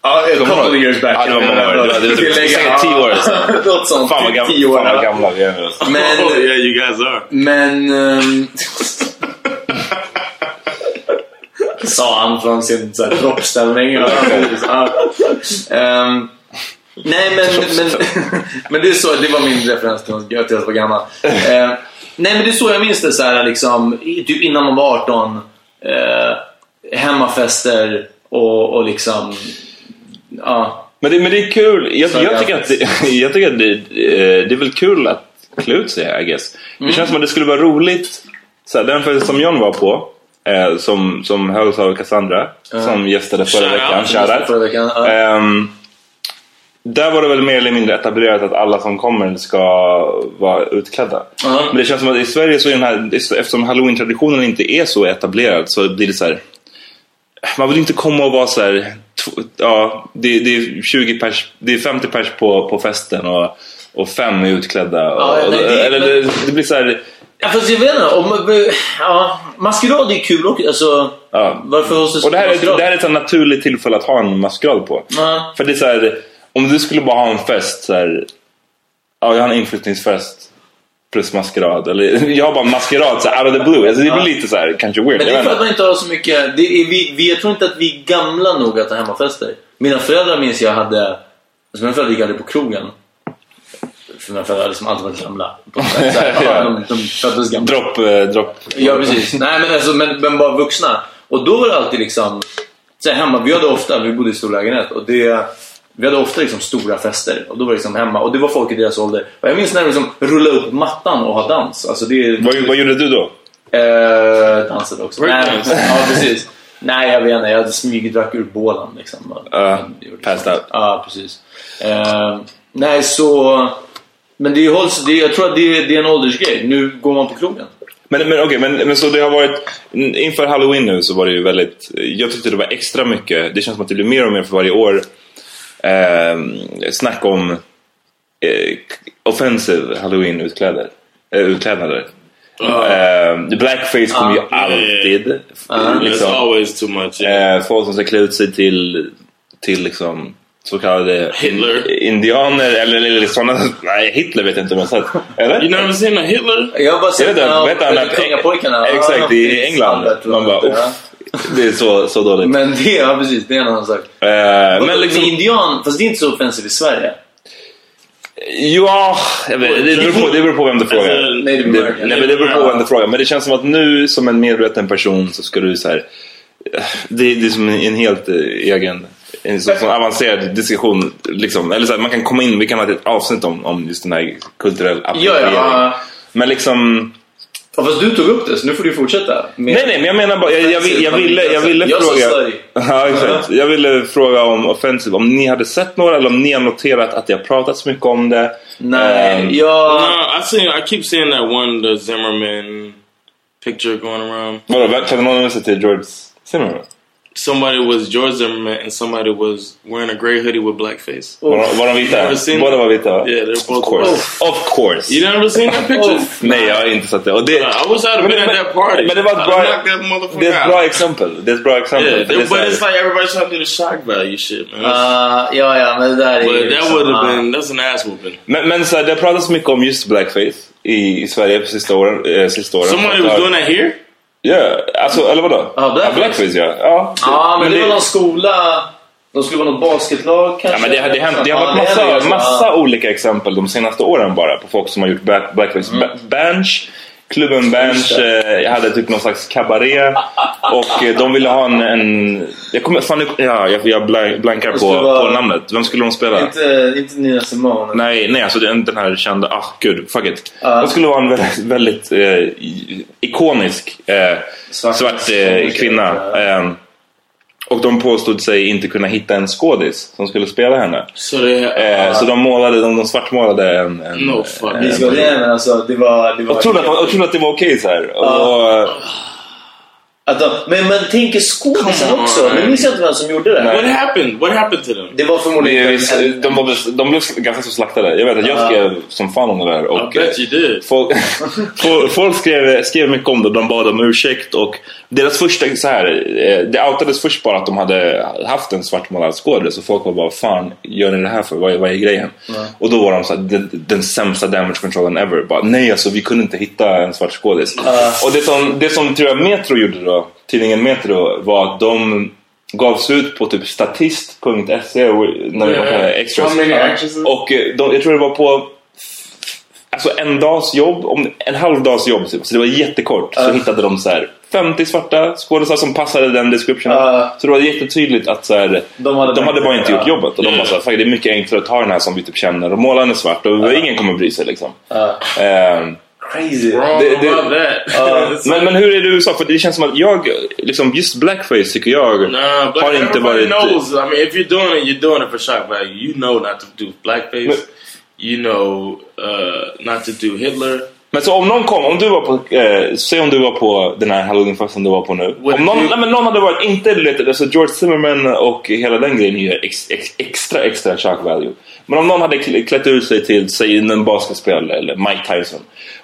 Ja, du couple ihåg? years back. Ja, det var många år. Det var- typ tio år sedan. Något sånt. Fan vad, typ gamla vi är. Men, Oh yeah, you guys are. men... *laughs* sa han från sin så här, droppställning. Ja. Ehm, nej, men, men, men det är så. Det var min referens till att jag var gammal. Ehm, nej, men det är så jag minns det. Så här, liksom, typ innan man var 18. Eh, hemmafester och, och liksom... Ja. Men det, men det är kul. Jag, jag, jag- tycker att, det, jag tycker att det, eh, det är väl kul att klä ut sig, I guess. Mm. Det känns som att det skulle vara roligt. Så här, den festen som John var på, eh, som, som hölls av Cassandra, som gästade förra veckan. out. Shoutout. Förra veckan. Ja. Ehm, där var det väl mer eller mindre etablerat att alla som kommer ska vara utklädda. Ja. Men det känns som att i Sverige så är den här, eftersom halloween-traditionen inte är så etablerad så blir det så här. Man vill inte komma och vara så här. Ja, det, det är 20 pers, det är 50 pers på, på festen och, och fem är utklädda. Och, Ja, nej, det- eller det, det blir så här. Ja, fast jag vet inte. Om, ja, maskerad är kul också. Alltså, Ja. Varför Och det här, är, det här är ett naturligt tillfälle att ha en maskerad på. Ja. För det är så här, om du skulle bara ha en fest så här, ja jag har en inflyttningsfest plus maskerad. Eller *laughs* jag har bara maskerad så här, out of the blue. Alltså, det blir Ja. lite så här, kanske weird. Men det är för att man inte har så mycket... Det är, vi, vi, jag tror inte att vi är gamla nog att ha hemmafester. Mina föräldrar minns jag hade... Alltså mina föräldrar gick aldrig på krogen. För föräldrar har liksom alltid varit gamla. *laughs* De, de föddes. Dropp, eh, dropp. Ja, precis. Nej, men, alltså, men, men bara vuxna. Och då var det alltid liksom... Så här, hemma, vi hade ofta, vi bodde i stor lägenhet. Och det, vi hade ofta liksom stora fester. Och då var det liksom hemma. Och det var folk i deras ålder. Och jag minns när de liksom rullade upp mattan och ha dans. Alltså det, Vad, vad gjorde du då? Eh, dansade också. Nej, Breakdance. ja, precis. Nej, jag vet inte. Jag hade smygdrack ur bålen. Liksom. Uh, passed out. Ja, precis. Eh, nej, så... Men det hålls, det, jag tror att det, det är en åldersgrej. Nu går man på krogen. Men, men okej, men, men så det har varit inför halloween nu så var det ju väldigt jag tyckte det var extra mycket det känns som att det blir mer och mer för varje år eh, snack om eh, offensive halloween utkläder eh, utklädnader eh, blackface kommer ju Ah, alltid It's liksom, always too much. Yeah. eh, folk som ska klä ut sig till till liksom så kallade Hitler. indianer eller, eller sådana nej Hitler vet jag inte om jag sett eller? You never seen a Hitler? Jag har bara sett han att Pengapojkarna. Exakt, i. England. Man bara, uff. Det är så, så dåligt. Men det, ja precis, det är en annan sak. Eh, Men men liksom, indian, fast det är inte så offensivt i Sverige. ja, vet, det, beror på, det beror på vem du frågar. Alltså, Native Det, nej, men det beror på vem du frågar. Men det känns som att nu som en medveten person så ska du så här. Det, det är som en helt eh, egen en sån, sån avancerad diskussion. Liksom. Eller så här, man kan komma in, vi kan ha ett avsnitt om, om just den här kulturell Ja, appropriering. ja. Men liksom... ja. Fast du tog upp det, så nu får du fortsätta. Med- Nej, nej, men jag menar bara, jag, jag, jag ville, jag ville Jag sa fråga... slurry. *laughs* Ja, exakt. Jag ville fråga om offensive, om ni hade sett några eller om ni har noterat att det har pratats mycket om det. Nej, Ehm, jag... No, I seen. I keep seeing that one, the Zimmerman picture going around. Vadå, känner någon av sig till George Zimmerman? Somebody was George Zimmerman, and somebody was wearing a gray hoodie with blackface. De vita? Båda var vita? Yeah, they're both Of course. white. Of course. You never seen that picture? *laughs* Nej, jag har inte sett det. Och det, I wish I'd have Men- been at that party. men det var ett bra- det är ett bra exempel. Det är ett bra exempel. Yeah, det but it's like everybody's trying to do the shock value shit, man. Uh, ja, ja, men det där är but ju that liksom, would have ah. been that's an ass whooping. Men, men så här, det har pratats mycket om just blackface i, i Sverige på sista åren. Eh, sista åren. Somebody was doing that here. Ja, alltså, eller vadå? Ja, blackface. blackface ja. Ja, Ja, men, det, var någon skola... De skulle vara något basketlag kanske? Ja, men det, har- det, hänt, det har Ja, varit massa, massa Ja. olika exempel de senaste åren bara på folk som har gjort black, blackface. Mm. Bench, klubben Bench eh, hade typ någon slags kabaré och eh, de ville ha en... en jag kommer fan ja, jag, jag blank- blankar på, vara- på namnet. Vem skulle de spela? Inte, inte Nina Simone. Nej, nej, alltså den, den här kända... Ah, gud, fuck it. Ja. De skulle vara en väldigt, väldigt eh, ikonisk eh, Svart- svart, kvinna. Och de påstod sig inte kunna hitta en skådis som skulle spela henne. So they Eh, så de målade, de, de svartmålade en... en No fuck. en- det, men alltså det var... Det var och trodde att, och trodde att det var okej så här. Och, Att de, men man tänker skådisen också. Nu minns jag inte vem som gjorde det. What happened? What happened to them? Det var förmodligen... Är- De, var, de blev ganska så slaktade. Jag vet att jag Ja. skrev som fan om det där. Och, I bet you did. Folk, *laughs* folk- folk skrev, skrev mycket om det. De bad om ursäkt. Och deras första, så här, eh, det outades först bara att de hade haft en svartmålad skådis. Och folk var bara, fan gör ni det här för? Vad är, vad är grejen? Och då var de så här, den, den sämsta damage controllen ever. Bara, Nej alltså vi kunde inte hitta en svart skådis. Och det som, det som tror jag Metro gjorde då, tidningen Metro, var att de gav sig ut på typ statist.se och- när vi Yeah. extras. Och eh, de, jag tror det var på Alltså en dags jobb, om, en halv dags jobb, typ. så det var jättekort. Så hittade de så här 50 svarta skådespelare som passade den descriptionen. Ja. Så det var jättetydligt att så här, De hade de hade bara inte gjort jobbet. Och de bara så här, "Fuck, det är mycket enklare att ta den här som vi typ känner och måla är svart och ingen kommer bry sig liksom. Crazy. Wrong Det- det- about that. It's men, men hur är det i USA? För det känns som att jag, liksom just blackface tycker jag Nah, black, har inte varit... knows. I mean, if you're doing it, you're doing it for shock value. You know not to do blackface. But- you know uh, not to do Hitler. Men så om någon kom, om du var på, eh, säg om du var på den här halloweenfesten du var på nu. Would Om någon, you- nej, men någon hade varit, inte lite, alltså George Zimmerman och hela den grejen ju ex, ex, extra extra shock value. Men om någon hade kl- klätt ut sig till, säg en basketspelare eller Mike Tyson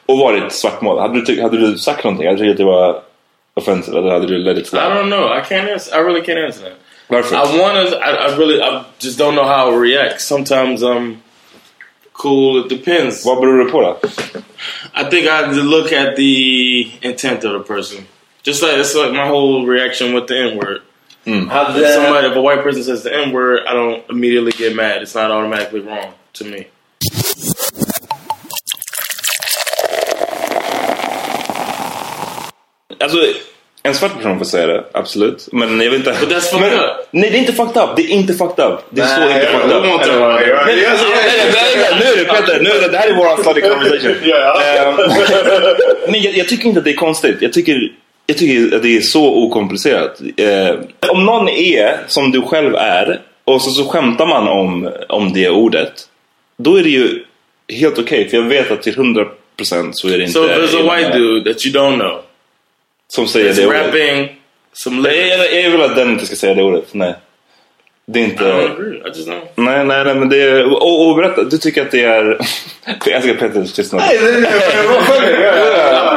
och varit svartmålad, hade du, hade du sagt någonting? Hade du tyckt att det var offensive eller hade du let I don't know. I can't answer. I really can't answer that. Varför? I want to. I, I really. I just don't know how I react. Sometimes I'm cool. It depends. Vad beror det på då? I think I have to look at the intent of the person. Just like it's like my whole reaction with the N word. Hade, If somebody, if a white person says the N word, I don't immediately get mad. It's not automatically wrong to me. Alltså, en svart person får säga det, absolut. Men jag vet inte... But that's fucked men, up. Nej, det är inte fucked up. Det är inte fucked up. Det är så inte jag- fucked up. Nu är det Peter, nu är det, det här är våran study conversation. Ehm, *laughs* Nej, jag, tycker inte att det är konstigt. Jag tycker, jag tycker att det är så okomplicerat. Eh, om någon är som du själv är och så, så skämtar man om, om det ordet. Då är det ju helt okej. för jag vet att till 100% så är det inte... So there's a white dude that you don't know, som säger det ordet. rapping some Nej, lyrics. jag, jag vill att den inte ska säga det ordet. Nej. Det är I don't inte... agree. I just don't. Nej, nej, nej, men det är... Och, och berätta, du tycker att det är... *laughs* jag älskar Petters tystnad. I've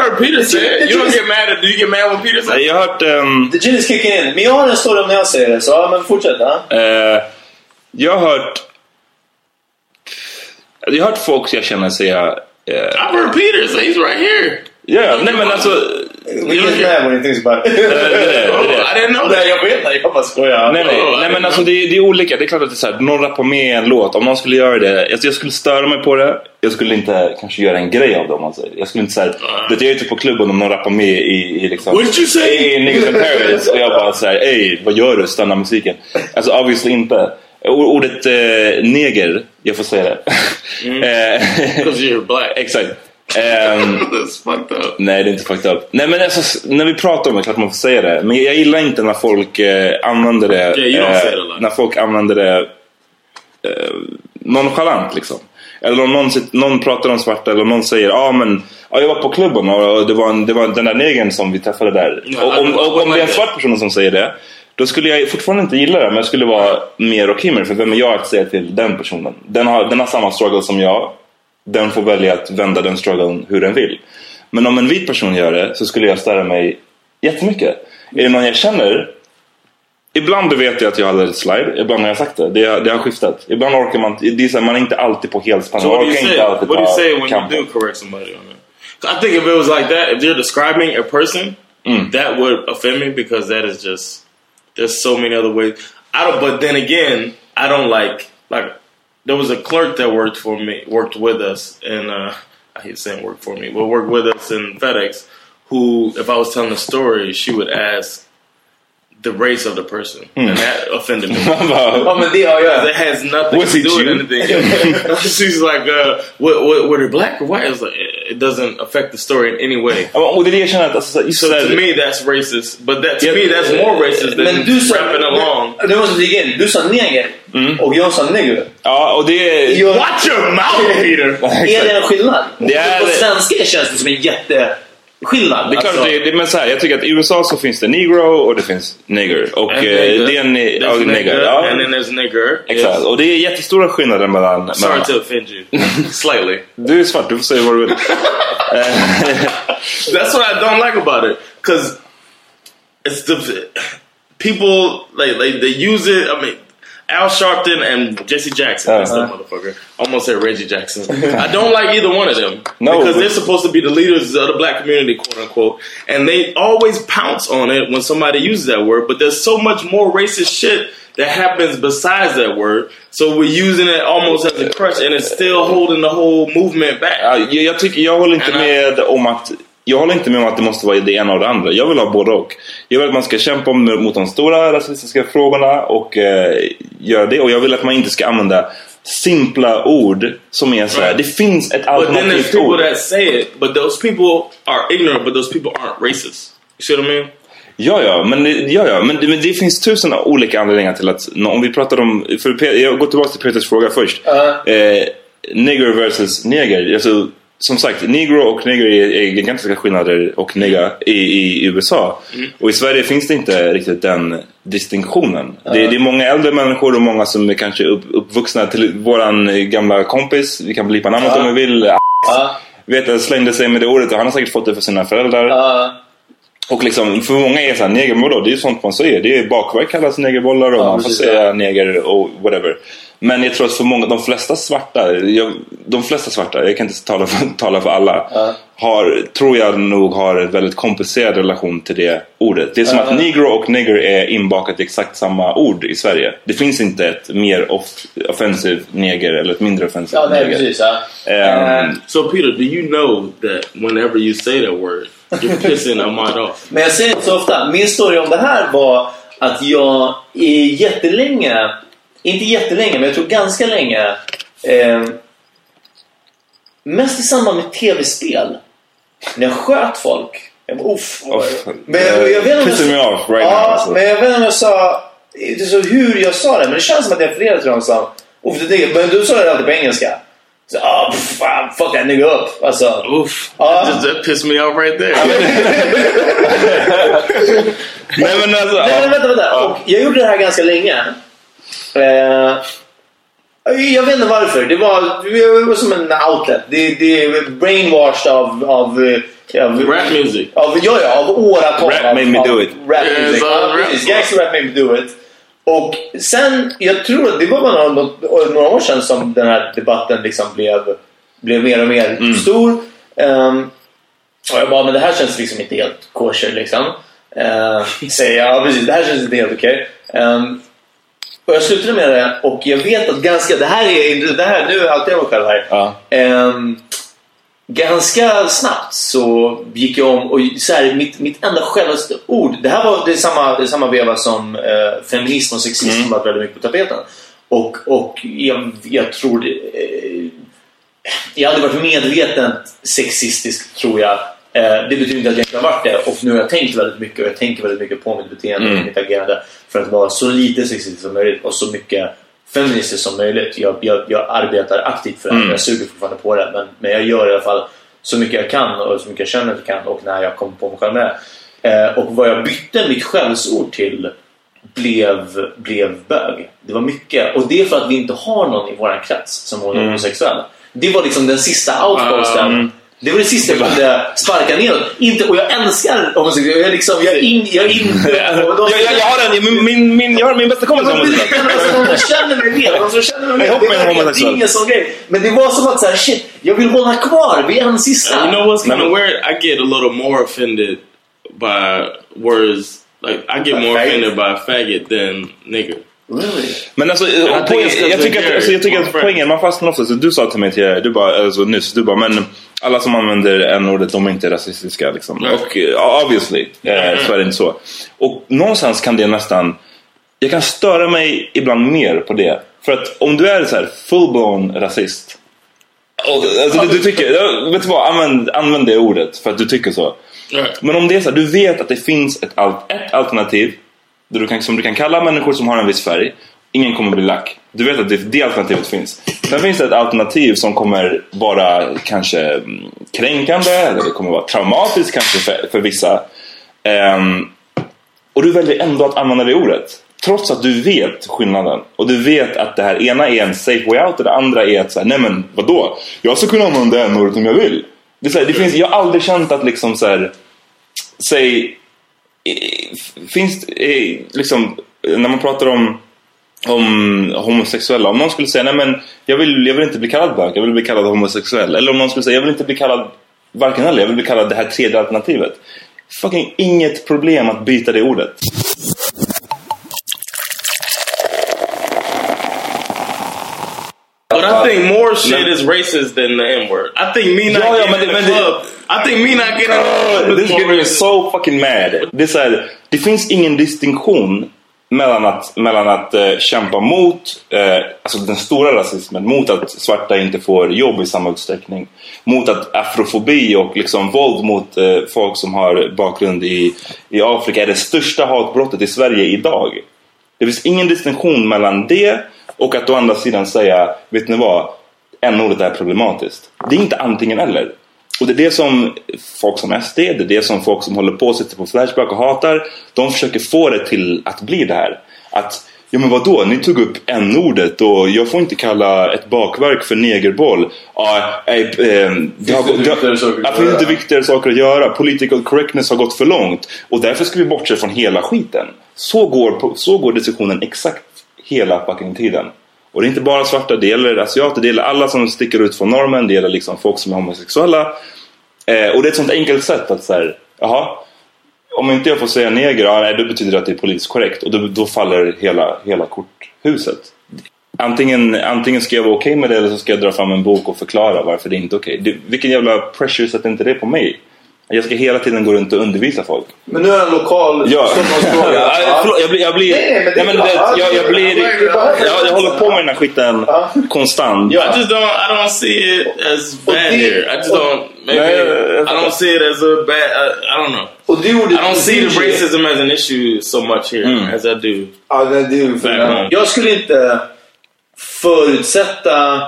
heard Peter say it. You don't get mad at. Do you get mad when Peter says? Nej, Jag har hört... ehm, The gin is kicking in. Men jag har en story om när jag säger det, så ja, men fortsätt. Ja. eh, jag har hört... Jag har hört folk jag känner säga... Eh, I've heard Peter say he's right here. ja, nej men alltså... We get mad when he thinks about it. det är det, det är det. Oh, I didn't know Nej, that. jag vet inte. Jag bara skojar. Nej, nej, nej men alltså det, är- det är olika. Det är klart att det är så här, någon rappar med en låt. Om någon skulle göra det. Jag, jag skulle störa mig på det. Jag skulle inte kanske göra en grej av det om man säger. Jag skulle inte säga. Jag är ute på klubben om någon rappar med i, i liksom. What you say? I Niggas in Paris. Och jag bara säger, ey vad gör du? Stanna musiken. Alltså obviously inte. Ordet eh, neger, jag får säga det. *laughs* Eh, Because you're black. *laughs* Exakt. Ehm, *laughs* That's fucked up. Nej, det är inte fucked up. Nej, men alltså, när vi pratar om det, klart man får säga det. Men jag gillar inte när folk eh, använder det... Don't eh, lot. när folk använder det eh, nonchalant liksom. Eller om någon, någon pratar om svarta eller om någon säger ja ah, men ja, jag var på klubben och det var, en, det var den där negern som vi träffade där. Ja, och, om, och om det är en svart person som säger det då skulle jag fortfarande inte gilla det men jag skulle vara mer okej med det. För vem är jag att säga till den personen? Den har, den har samma struggle som jag. Den får välja att vända den strugglen hur den vill. Men om en vit person gör det så skulle jag störa mig jättemycket. Är det någon jag känner Ibland vet jag att jag har let it slide, ibland har jag sagt det. Det, har- det har skiftat. Ibland orkar man det är så här, man är inte alltid på helspänn. So Man what do you orkar say? inte alltid What do you say when kampen. you do correct somebody on? 'Cause I think if it was like that, if you're describing a person, that would offend me because that is just there's so many other ways. I don't. But then again, I don't like like there was a clerk that worked for me, worked with us, and uh, I hate saying worked for me, but worked with us in FedEx. Who, if I was telling a story, she would ask the race of the person, and that offended me. Man bara, Ja, men det har has nothing Was to it do with anything. She's like, uh, what, what, were they black or white? I was like, it doesn't affect the story in any way. Och det är det jag känner att alltså, just So så här- to me, that's racist. But that to Yeah. me, that's more racist than Men du sa... rapping along. Du måste flika in. Du sa neger. Och jag sa neger. Ja, och det är... Jag- Watch your mouth, Peter! Är det en skillnad? Det är- På svenska känns det som en jätte... skillnad. Det är klart, Alltså, det, det, men så här, jag tycker att i USA så finns det negro och det finns nigger. Och eh, nigger. det är en... There's Ja, nigger, nigger. Ja, and then there's nigger. exakt. Yes. Och det är jättestora skillnader mellan... Sorry mellan to offend you. *laughs* Slightly. du är svart, du får säga vad du vill. *laughs* That's what I don't like about it, because it's the people like like they use it. I mean, Al Sharpton and Jesse Jackson. That's that motherfucker. Almost said Reggie Jackson. *laughs* I don't like either one of them No, because they're supposed to be the leaders of the black community, quote unquote, and they always pounce on it when somebody uses that word. But there's so much more racist shit. That happens besides that word, so we're using it almost as a crutch, and it's still holding the whole movement back. Jag, jag, tycker, jag håller inte med om att jag håller inte med om att det måste vara det ena och det andra. Jag vill ha både och. Jag vill att man ska kämpa mot de stora rasistiska frågorna och eh, göra det. Och jag vill att man inte ska använda simpla ord som är så här. Right. Det finns ett But then there's alternativt people ord. that say it, but those people are ignorant, but those people aren't racist. You see what I mean? Ja, ja, men, ja, ja men, men det finns tusen olika anledningar till att om vi pratar om, för jag går tillbaka till Peters fråga först. Eh, nigger versus neger. Alltså, som sagt, negro och neger är, gigantiska skillnader och nigga i, i USA. Och i Sverige finns det inte riktigt den distinktionen. Det, det är många äldre människor och många som är kanske upp, uppvuxna till våran gamla kompis. Vi kan blipa namnet om vi vill. Ja. Vet jag slängde sig med det ordet och han har säkert fått det för sina föräldrar. Ja. Och liksom, för många är såhär, neger, vadå? Det är ju sånt man säger. Det är bakverk kallas negerbollar och man får säga neger och whatever. Men jag tror att för många, de flesta svarta, jag, de flesta svarta, jag kan inte tala för, *laughs* tala för alla, har, tror jag nog har en väldigt komplicerad relation till det ordet. Det är som att negro och nigger är inbakat i exakt samma ord i Sverige. Det finns inte ett mer off, offensiv neger eller ett mindre offensivt Ja, neger. precis. Ja. Ehm, So, Peter, do you know that whenever you say that word, you're pissing Ahmad off? *laughs* Men jag säger inte så ofta. Min story om det här var att jag i jättelänge, inte jättelänge, men jag tror ganska länge, eh, mest i samband med tv-spel, när jag sköt folk. Jag bara, uff. Uff. Men jag, jag vet inte om off right ja, now, alltså. men jag vet inte om jag sa så hur jag sa det, men det känns som att jag refererade till dem som uff, det, det, men du sa det alltid på engelska. Så, ah, pff, fuck that nigga up. Alltså, Oof. Ja. That, that pissed me off right there. *laughs* nej men alltså, Nej, men vänta, vänta. Och jag gjorde det här ganska länge. Eh, jag vet inte varför. Det var, det var som en outlet. Det, det är brainwashed av... av, eh, av Rap music. Av, ja, ja, av åratal. Rap av, made me do it. Rap Yeah, music. Ja, precis. Gangster rap made me do it. Och sen, jag tror att det var bara några, några år sedan som den här debatten liksom blev, blev mer och mer Mm. stor. Ehm, och jag bara, men det här känns liksom inte helt kosher liksom. Uh, säger jag, ja precis, det här känns inte helt okej. Ehm, och jag slutade med det och jag vet att ganska, det här är, det här, nu outar jag mig själv här. Ja. Ehm, ganska snabbt så gick jag om och så här, mitt, mitt enda självaste ord, det här var det samma, det samma veva som eh, feminism och sexism Mm. var väldigt mycket på tapeten. Och, och jag, jag tror det, eh, jag hade varit medvetet sexistisk tror jag. Eh, det betyder inte att jag inte har varit det och nu har jag tänkt väldigt mycket och jag tänker väldigt mycket på mitt beteende och Mm. mitt agerande för att vara så lite sexistisk som möjligt och så mycket feministiskt som möjligt. Jag, jag, jag arbetar aktivt för det Mm. jag suger fortfarande på det men, men jag gör i alla fall så mycket jag kan och så mycket jag känner att jag kan och när jag kommer på mig själv med det. Eh, och vad jag bytte mitt skällsord till blev, blev bög. Det var mycket. Och det är för att vi inte har någon i vår krets som var Mm. homosexuell. Det var liksom den sista outposten. Mm. Det var det sista jag kunde sparka neråt. Inte, och jag älskar homosexuella. Jag är liksom, jag in... Jag, in *laughs* jag, jag, jag har en, min, min, min, jag har min bästa kompis som homosexuell. alltså, De som känner mig vet. De som känner mig Jag vet. Det är ingen sån grej. Men det var som att så här, shit, jag vill hålla kvar vid en sista. You know what's kind of weird? I get a little more offended by words. Like I get By more faggot? offended by faggot than nigger. Really? Men alltså, think poäng, jag tycker att, alltså, jag tycker att poängen, man fastnar ofta, så du sa till mig till, du bara, alltså, nyss, du bara, men alla som använder n-ordet, de är inte rasistiska liksom. Och uh, obviously, eh, så är det inte så. Och någonstans kan det nästan, jag kan störa mig ibland mer på det. För att om du är så här full-blown rasist, och, alltså, du, du tycker, vet du vad, använd, använd det ordet för att du tycker så. Men om det är så här, du vet att det finns ett, ett alternativ där du kan, som du kan kalla människor som har en viss färg. Ingen kommer bli lack. Du vet att det, det alternativet finns. Sen finns det ett alternativ som kommer vara kanske mm, kränkande eller det kommer vara traumatiskt kanske för, för vissa. Um, och du väljer ändå att använda det ordet. Trots att du vet skillnaden. Och du vet att det här ena är en safe way out och det andra är att säga, nej men vadå? Jag ska kunna använda det ordet om jag vill. Det är så här, det finns, jag har aldrig känt att liksom så här, säg, finns liksom, när man pratar om om homosexuella. Om någon skulle säga nej men jag vill, jag vill inte bli kallad bög, jag vill bli kallad homosexuell. Eller om någon skulle säga jag vill inte bli kallad varken eller, jag vill bli kallad det här tredje alternativet. Fucking inget problem att byta det ordet. But I think more shit is racist than the N word. I think me not Ja, ja, getting in the men det- club. I think me not getting in the club This is getting so fucking mad. Det, är här, det finns ingen distinktion mellan att, mellan att eh, kämpa mot eh, alltså den stora rasismen, mot att svarta inte får jobb i samma utsträckning. Mot att afrofobi och liksom våld mot eh, folk som har bakgrund i, i Afrika är det största hatbrottet i Sverige idag. Det finns ingen distinktion mellan det och att å andra sidan säga, vet ni vad, n-ordet är problematiskt. Det är inte antingen eller. Och det är det som folk som SD, det är det som folk som håller på och sitter på Flashback och hatar. De försöker få det till att bli det här. Att, ja men vadå, ni tog upp n-ordet och jag får inte kalla ett bakverk för negerboll. Ja, eh, eh, det har, inte viktigare saker att Ja, finns göra. inte viktigare saker att göra. Political correctness har gått för långt. Och därför ska vi bortse från hela skiten. Så går, så går diskussionen exakt hela fucking tiden. Och det är inte bara svarta, det gäller asiater, det gäller alla som sticker ut från normen, det gäller liksom folk som är homosexuella. Eh, och det är ett sånt enkelt sätt att säga, jaha, om inte jag får säga neger, ja, nej, då betyder det att det är politiskt korrekt. Och då, då faller hela, hela korthuset. Antingen, antingen ska jag vara okej med det eller så ska jag dra fram en bok och förklara varför det inte är okej. Okay. Vilken jävla pressure sätter inte det på mig? Jag ska hela tiden gå runt och undervisa folk. Men nu är det en lokal Ja. *laughs* Stockholmsfråga. Ja, förlåt, jag blir... Jag, blir, Nej, men det är nej, men bra. det, jag, jag, blir jag, jag håller på med den här skiten konstant. Yo, I just don't. I don't see it as bad here. I just don't. Maybe Nej, I don't see it as a bad. I, I don't know. Och du gjorde I don't see the DJ. racism as an issue so much here as I do. Ja, det, är ju. Jag skulle inte förutsätta...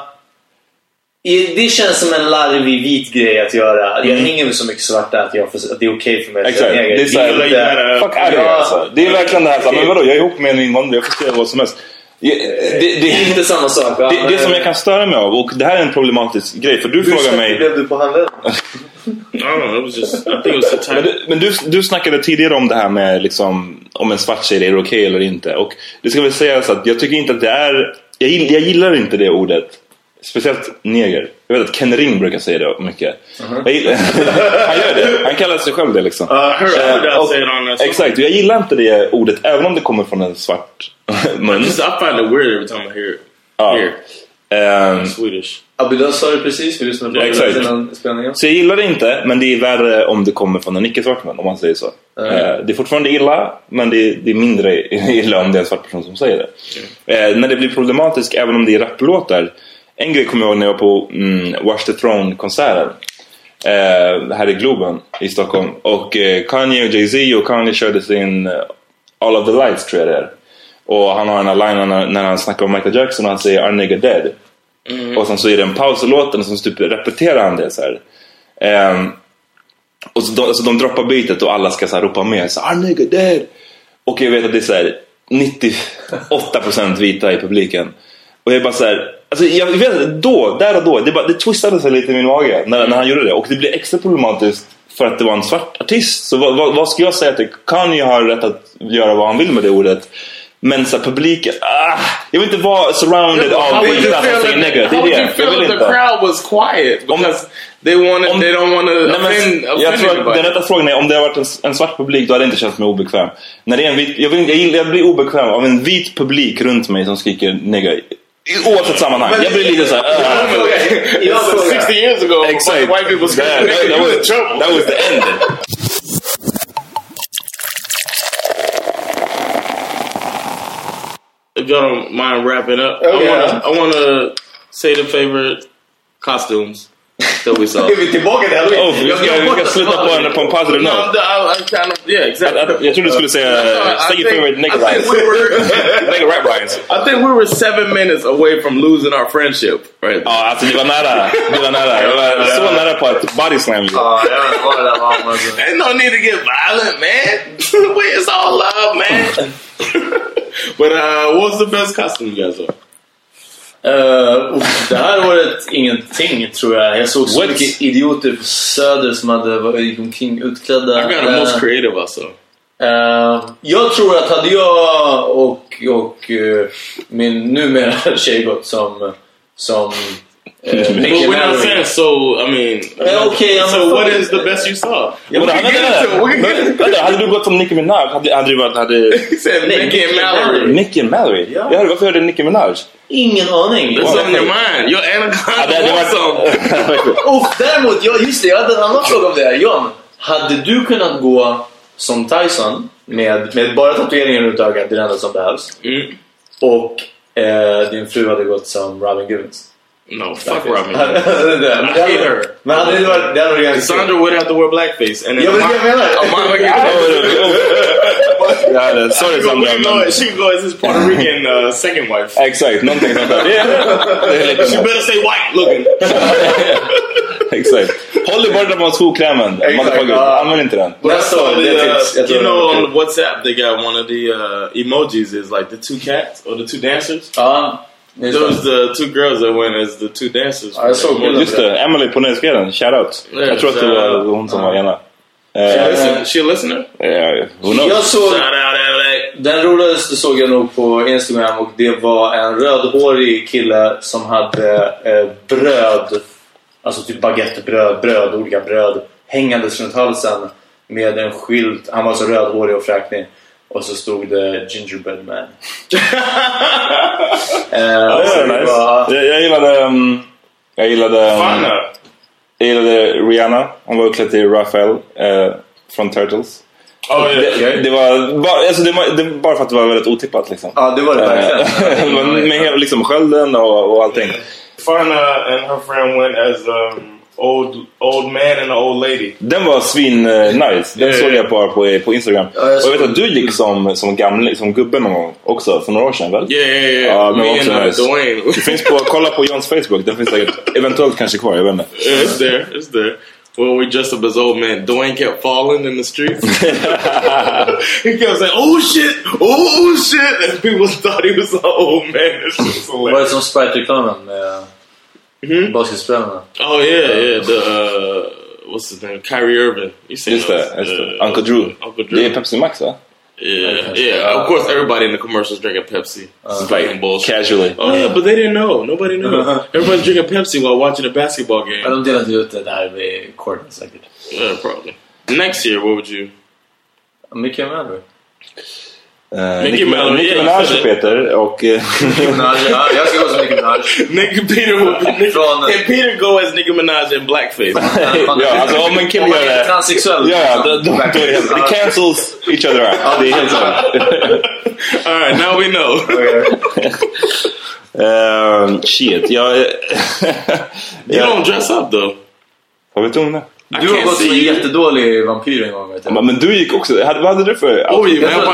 Det känns som en larvig vit grej att göra. Jag hänger med så mycket svarta att, jag får, att det är okej för mig att Exakt. säga neger. Det är så här, inte- fuck Ja. alltså. Det är verkligen det här, men vadå, jag är ihop med en invandrare, jag får säga vad som helst. Jag- Det, Det är det, inte samma sak. det, det som jag kan störa mig av, och det här är en problematisk grej, för du Hur frågar mig... blev du på *laughs* the Men, du, men du, du snackade tidigare om det här med liksom, om en svart säger är det okej eller inte. Och det ska väl sägas att jag tycker inte att det är... Jag, jag gillar inte det ordet. Speciellt neger. Jag vet att Ken Ring brukar säga det mycket. Jag gillar, *laughs* han gör det. Han kallar sig själv det liksom. Uh, heard Eh, och- that. song. Exakt, och jag gillar inte det ordet även om det kommer från en svart *laughs* mun. I find it weird every time I hear it. Ja. Here, Ehm, Swedish. Abidaz sa det precis. Vi lyssnade på det exakt. innan spelningen. Så jag gillar det inte, men det är värre om det kommer från en icke-svart man, om man säger så. Eh, Det är fortfarande illa, men det är, det är mindre *laughs* illa om det är en svart person som säger det. Eh, när det blir problematiskt, även om det är raplåtar. En grej kommer jag ihåg när jag var på mm, Watch the Throne-konserten. Eh, här i Globen i Stockholm. Och eh, Kanye och Jay-Z och Kanye körde sin eh, All of the Lights tror jag det är. Och han har den här linen när, när han snackar om Michael Jackson och han säger Our nigga dead. Och sen så är det en paus i låten och så typ repeterar han det så här. Ehm, och så de, så de droppar beatet och alla ska så här ropa med. Så, Our nigga dead. Och jag vet att det är så här 98% vita i publiken. Och jag är bara så här, alltså jag vet då, där och då, det, bara, det twistade sig lite i min mage när, när han gjorde det. Och det blev extra problematiskt för att det var en svart artist. Så vad, vad, vad ska jag säga till Kanye har rätt att göra vad han vill med det ordet. Men så publiken, ah, jag vill inte vara surrounded av vita som säger. Det how är would det. you Jag feel if the crowd was quiet because they wanted, om- they don't want to men offend, jag offend tror att den rätta frågan är om det har varit en, en svart publik då hade jag inte känt mig obekväm. När det är en vit, jag, vill, jag, jag blir obekväm av en vit publik runt mig som skriker nigga. Oavsett sammanhang. Jag blir lite såhär... Jag har en fråga. Jag har en fråga. 60 years ago, Exakt. white people *laughs* That, that, that, was, trouble. that was the end. If y'all don't mind wrapping up, Okay. I wanna I wanna say the favorite costumes that *laughs* we saw. Är vi tillbaka till halloween? Oh, vi ska, vi ska sluta på en, på en positive No, note. I, I kind of yeah, exactly. Jag, jag trodde du skulle säga I Say your think- favorite nigga I think lines. we were- *laughs* Nigga rap lines. I think we were seven minutes away from losing our friendship. Right. Ja, alltså det var nära. Det var nära. Jag var så nära på att body slam you. Ja, jag vet inte vad det där var. men alltså. Ain't no need to get violent, man. *laughs* We- it's all love, man. but uh, what was the best costume you guys saw? Uh, uff, det här året ingenting tror jag. Jag såg så What? mycket idioter på Söder som hade gick omkring utklädda. I got the most Eh, creative also. eh, jag tror att hade jag och, och eh, min numera *laughs* tjej gått som, som uh, But we're not saying so. I mean, Eh, okay, I'm so what is the best you saw? Yeah, it. vänta, hade du gått som Nicki Minaj? Hade, hade du varit... Hade... He said Nicki and Mallory. Nicki and Mallory? Ja. Ja, varför hörde Nicki Minaj? Ingen aning. What's on your mind? Your Ja, anaconda det, det wants some. var... Uff, däremot, ja, just det, jag hade en annan fråga om det här. John, hade du kunnat gå som Tyson med, med bara tatueringar runt ögat, det är det enda som behövs, Mm. och eh, din fru hade gått som Robin Givens? No, fuck Robin. Det- men det I hate hade- her. Men hade det varit... Det hade varit ganska Sandra would have to wear blackface. And Ja, men det är det jag menar. Ja, det- sorry She go, Sandra. we can go, Men... she can go as his Puerto *laughs* Rican uh, second wife. Exakt, någonting sånt där. Det är- det är lite- She better stay white looking. Exakt. Håll dig borta från skokrämen. Exakt, Motherfucker. ja. Använd inte den. But I Nästa saw år, det the, finns. Jag uh, tror you det know, är on kul. WhatsApp they got one of the uh, emojis is like the two cats or the two dancers. Ja, just Those det. the two girls that went as the two dancers. Ja, jag såg bilden. Just det, Emily på Nöjesguiden. Shoutout. Ja, Jag tror att det var hon som var ena. She, Eh, listen, she a listener? eh, who knows? Jag såg... Shout out LA. Den roligaste såg jag nog på Instagram och det var en rödhårig kille som hade eh, bröd, alltså typ baguettebröd, bröd, olika bröd hängandes runt halsen med en skylt. Han var så rödhårig och fräknig. Och så stod det Gingerbread Man. *laughs* eh, Ja, det det var nice. var- Jag, jag gillade... Um, jag gillade... Um, jag gillade Rihanna. Hon var utklädd till Raphael eh, från Turtles. Oh yeah. Det, det var bara, alltså det var, det, bara för att det var väldigt otippat liksom. Ja, det var det Eh, verkligen. *laughs* men med liksom skölden och, och allting. Farna and her friend went as um, old old man and an old lady. Den var svin eh, nice. Den Ja, såg ja. jag bara på, på Instagram. Ja, jag och jag vet att du gick som, som gamle, som gubbe någon gång också för några år sedan väl? Yeah, yeah, yeah. Ja, den var också uh, nice. Dwayne. Det finns på, kolla på Johns Facebook. Den finns säkert eventuellt kanske kvar, jag vet inte. Yeah, it's there. It's there. Well, we dressed up as old men. Dwayne kept falling in the streets. *laughs* he kept saying, "Oh shit! Oh shit!" And people thought he was an old man. This was Var det hilarious. som Sprite-reklamen med Mhm. basketspelarna? Oh yeah, yeah. The uh, what's his name? Kyrie Irving. You seen Just those? det, just. Uh, Uncle Drew. Uncle Det är Drew. Pepsi Max va? Yeah, yeah. Of course, everybody in the commercials drinking Pepsi. It's like bullshit. Casually. Oh yeah, but they didn't know. Nobody knew. Everybody's drinking Pepsi while watching a basketball Ja, game. de delade ut det där vid courten säkert. Yeah, probably. Next year, what would you? Micke Mallory. Uh, Nicki Nicki Minaj, Nicki yeah. Minaj och Peter och... eh, *laughs* Minaj, ja, jag ska gå som Nicki Minaj. Nicki Peter Nicki, Från- and Peter go as Nicki Minaj in blackface. ja, alltså om en kille man gör det... transsexuell. Ja, ja, då, då, då är det cancels each other out. Det är helt så. *laughs* All right, now we know. Uh, *laughs* shit, jag... You don't dress up though. vad vet du om det? Du har gått som en jättedålig vampyr en gång vet jag. Men du gick också... Vad hade du för... Jag hade-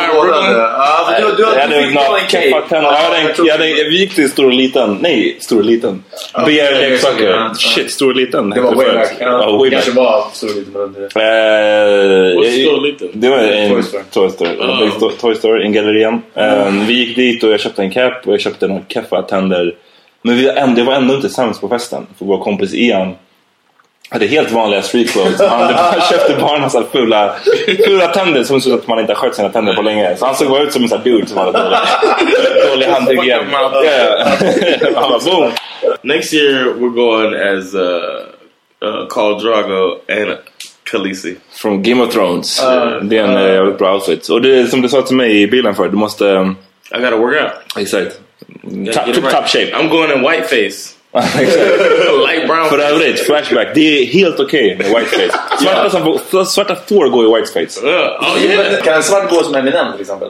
Ja, men du, du, Jag du hade fick ta en tänder. Jag hade jag en, jag hade, vi gick till stor och liten. Nej, stor och liten. Begär ja, leksaker. ja. Shit, stor och liten. Det var way back. Ja, way kanske var stor lite men det. Eh, jag- Stor och Liten? Det var en Toy Store. Toy Store. Big Sto- Toy Store, en gallerian. Um, vi gick dit och jag köpte en cap och jag köpte några keffa tänder. Men vi var ändå, det var ändå inte sämst på festen. För vår kompis Ian hade helt vanliga street clothes. Han hade bara, köpte bara en massa fula, fula tänder som såg ut att man inte har skött sina tänder på länge. Så han såg bara ut som en sån här dude som hade dålig, *laughs* dålig handhygien. *laughs* Han bara boom. Next year, we're going as uh, uh, Drago and Khaleesi. Från Game of Thrones. Uh, det är en uh, jävligt bra outfit. Och det som du sa till mig i bilen för du måste... um, I gotta work out. Exakt. Top, right. top shape. I'm going in whiteface. Exakt. *laughs* Light brown. För övrigt, Flashback. Det är helt okej med whiteface. Svarta, som svarta får gå i whiteface. Uh, oh yeah. Kan en svart gå som Eminem till exempel?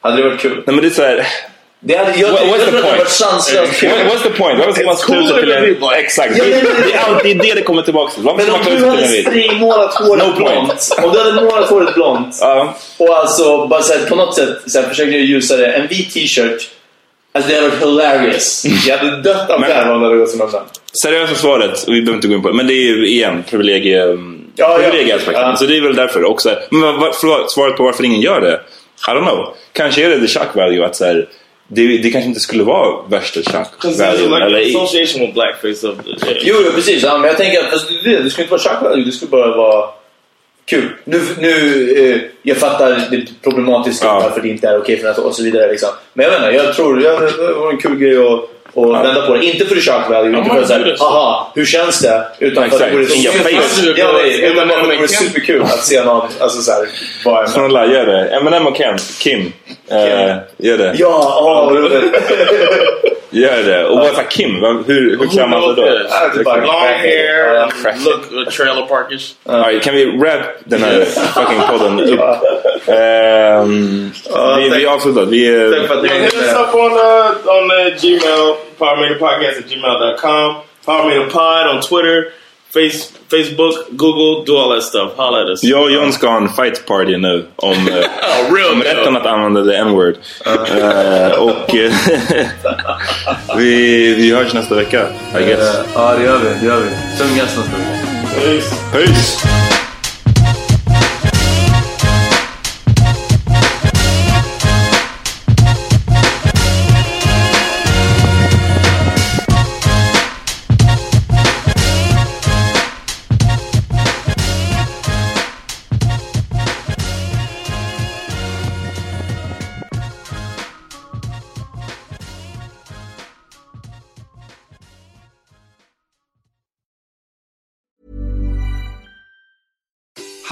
Hade det varit kul? Nej men det är såhär... Det hade, jag, What- what's the point? var sanslöst kul. What's the point? Varför ska man ut sig till en... Exakt. Ja, Det, är alltid det det kommer tillbaka till. Varför Men om du hade spraymålat håret No point. blont. Om du hade målat håret blont. Ja. Och alltså bara så här, på något sätt försöker jag ljusa det. En vit t-shirt. Alltså det hade varit hilarious. Jag hade dött av Men- garv om det hade gått som sån. Seriösa svaret, och vi behöver inte gå in på det, men det är ju igen privilegie, Ja, ja. privilegieaspekten. Ja. Så det är väl därför också. Men förlåt, svaret på varför ingen gör det? I don't know. Kanske är det the shock value att så här, det, det kanske inte skulle vara värsta shock value. like Eller, association with blackface of the. Jo, jo precis. Ja, men jag tänker att alltså, det, det skulle inte vara shock value, det skulle bara vara kul. Nu, nu eh, jag fattar det problematiska Ja. varför det inte är okej för att och så vidare. Liksom. Men jag inte, jag tror ja, det var en kul grej att och vända på det. Inte för the shock value, inte för att säga haha, hur känns det? Utan att. Ja, för att det vore superkul att se någon, alltså såhär, vad Snälla, gör det. Eminem och Ken, Kim, eh, gör det. Ja, åh vad roligt. Gör det. Och vad sa Kim? Vad- Hur, hur klär man sig då? Ja, det är bara- Long hair, Ja. and look uh, trailer parkish. Alright, kan vi wrap den här fucking podden upp? Ehm, vi, vi avslutar. Vi, Tack för att ni hit us up on uh, on uh, Gmail, PowerMeterPodcast at gmail.com, PowerMeterPod on Twitter, face, Facebook, Google, do all that stuff. Holla at us. jag och John ska ha en fight party nu om, *laughs* Oh, real om rätten att använda the n-word. Eh, och eh, *laughs* vi, vi hörs nästa vecka, I guess. Eh, Ja, det gör vi. Det gör vi. Tung gäst nästa vecka. Peace. Peace!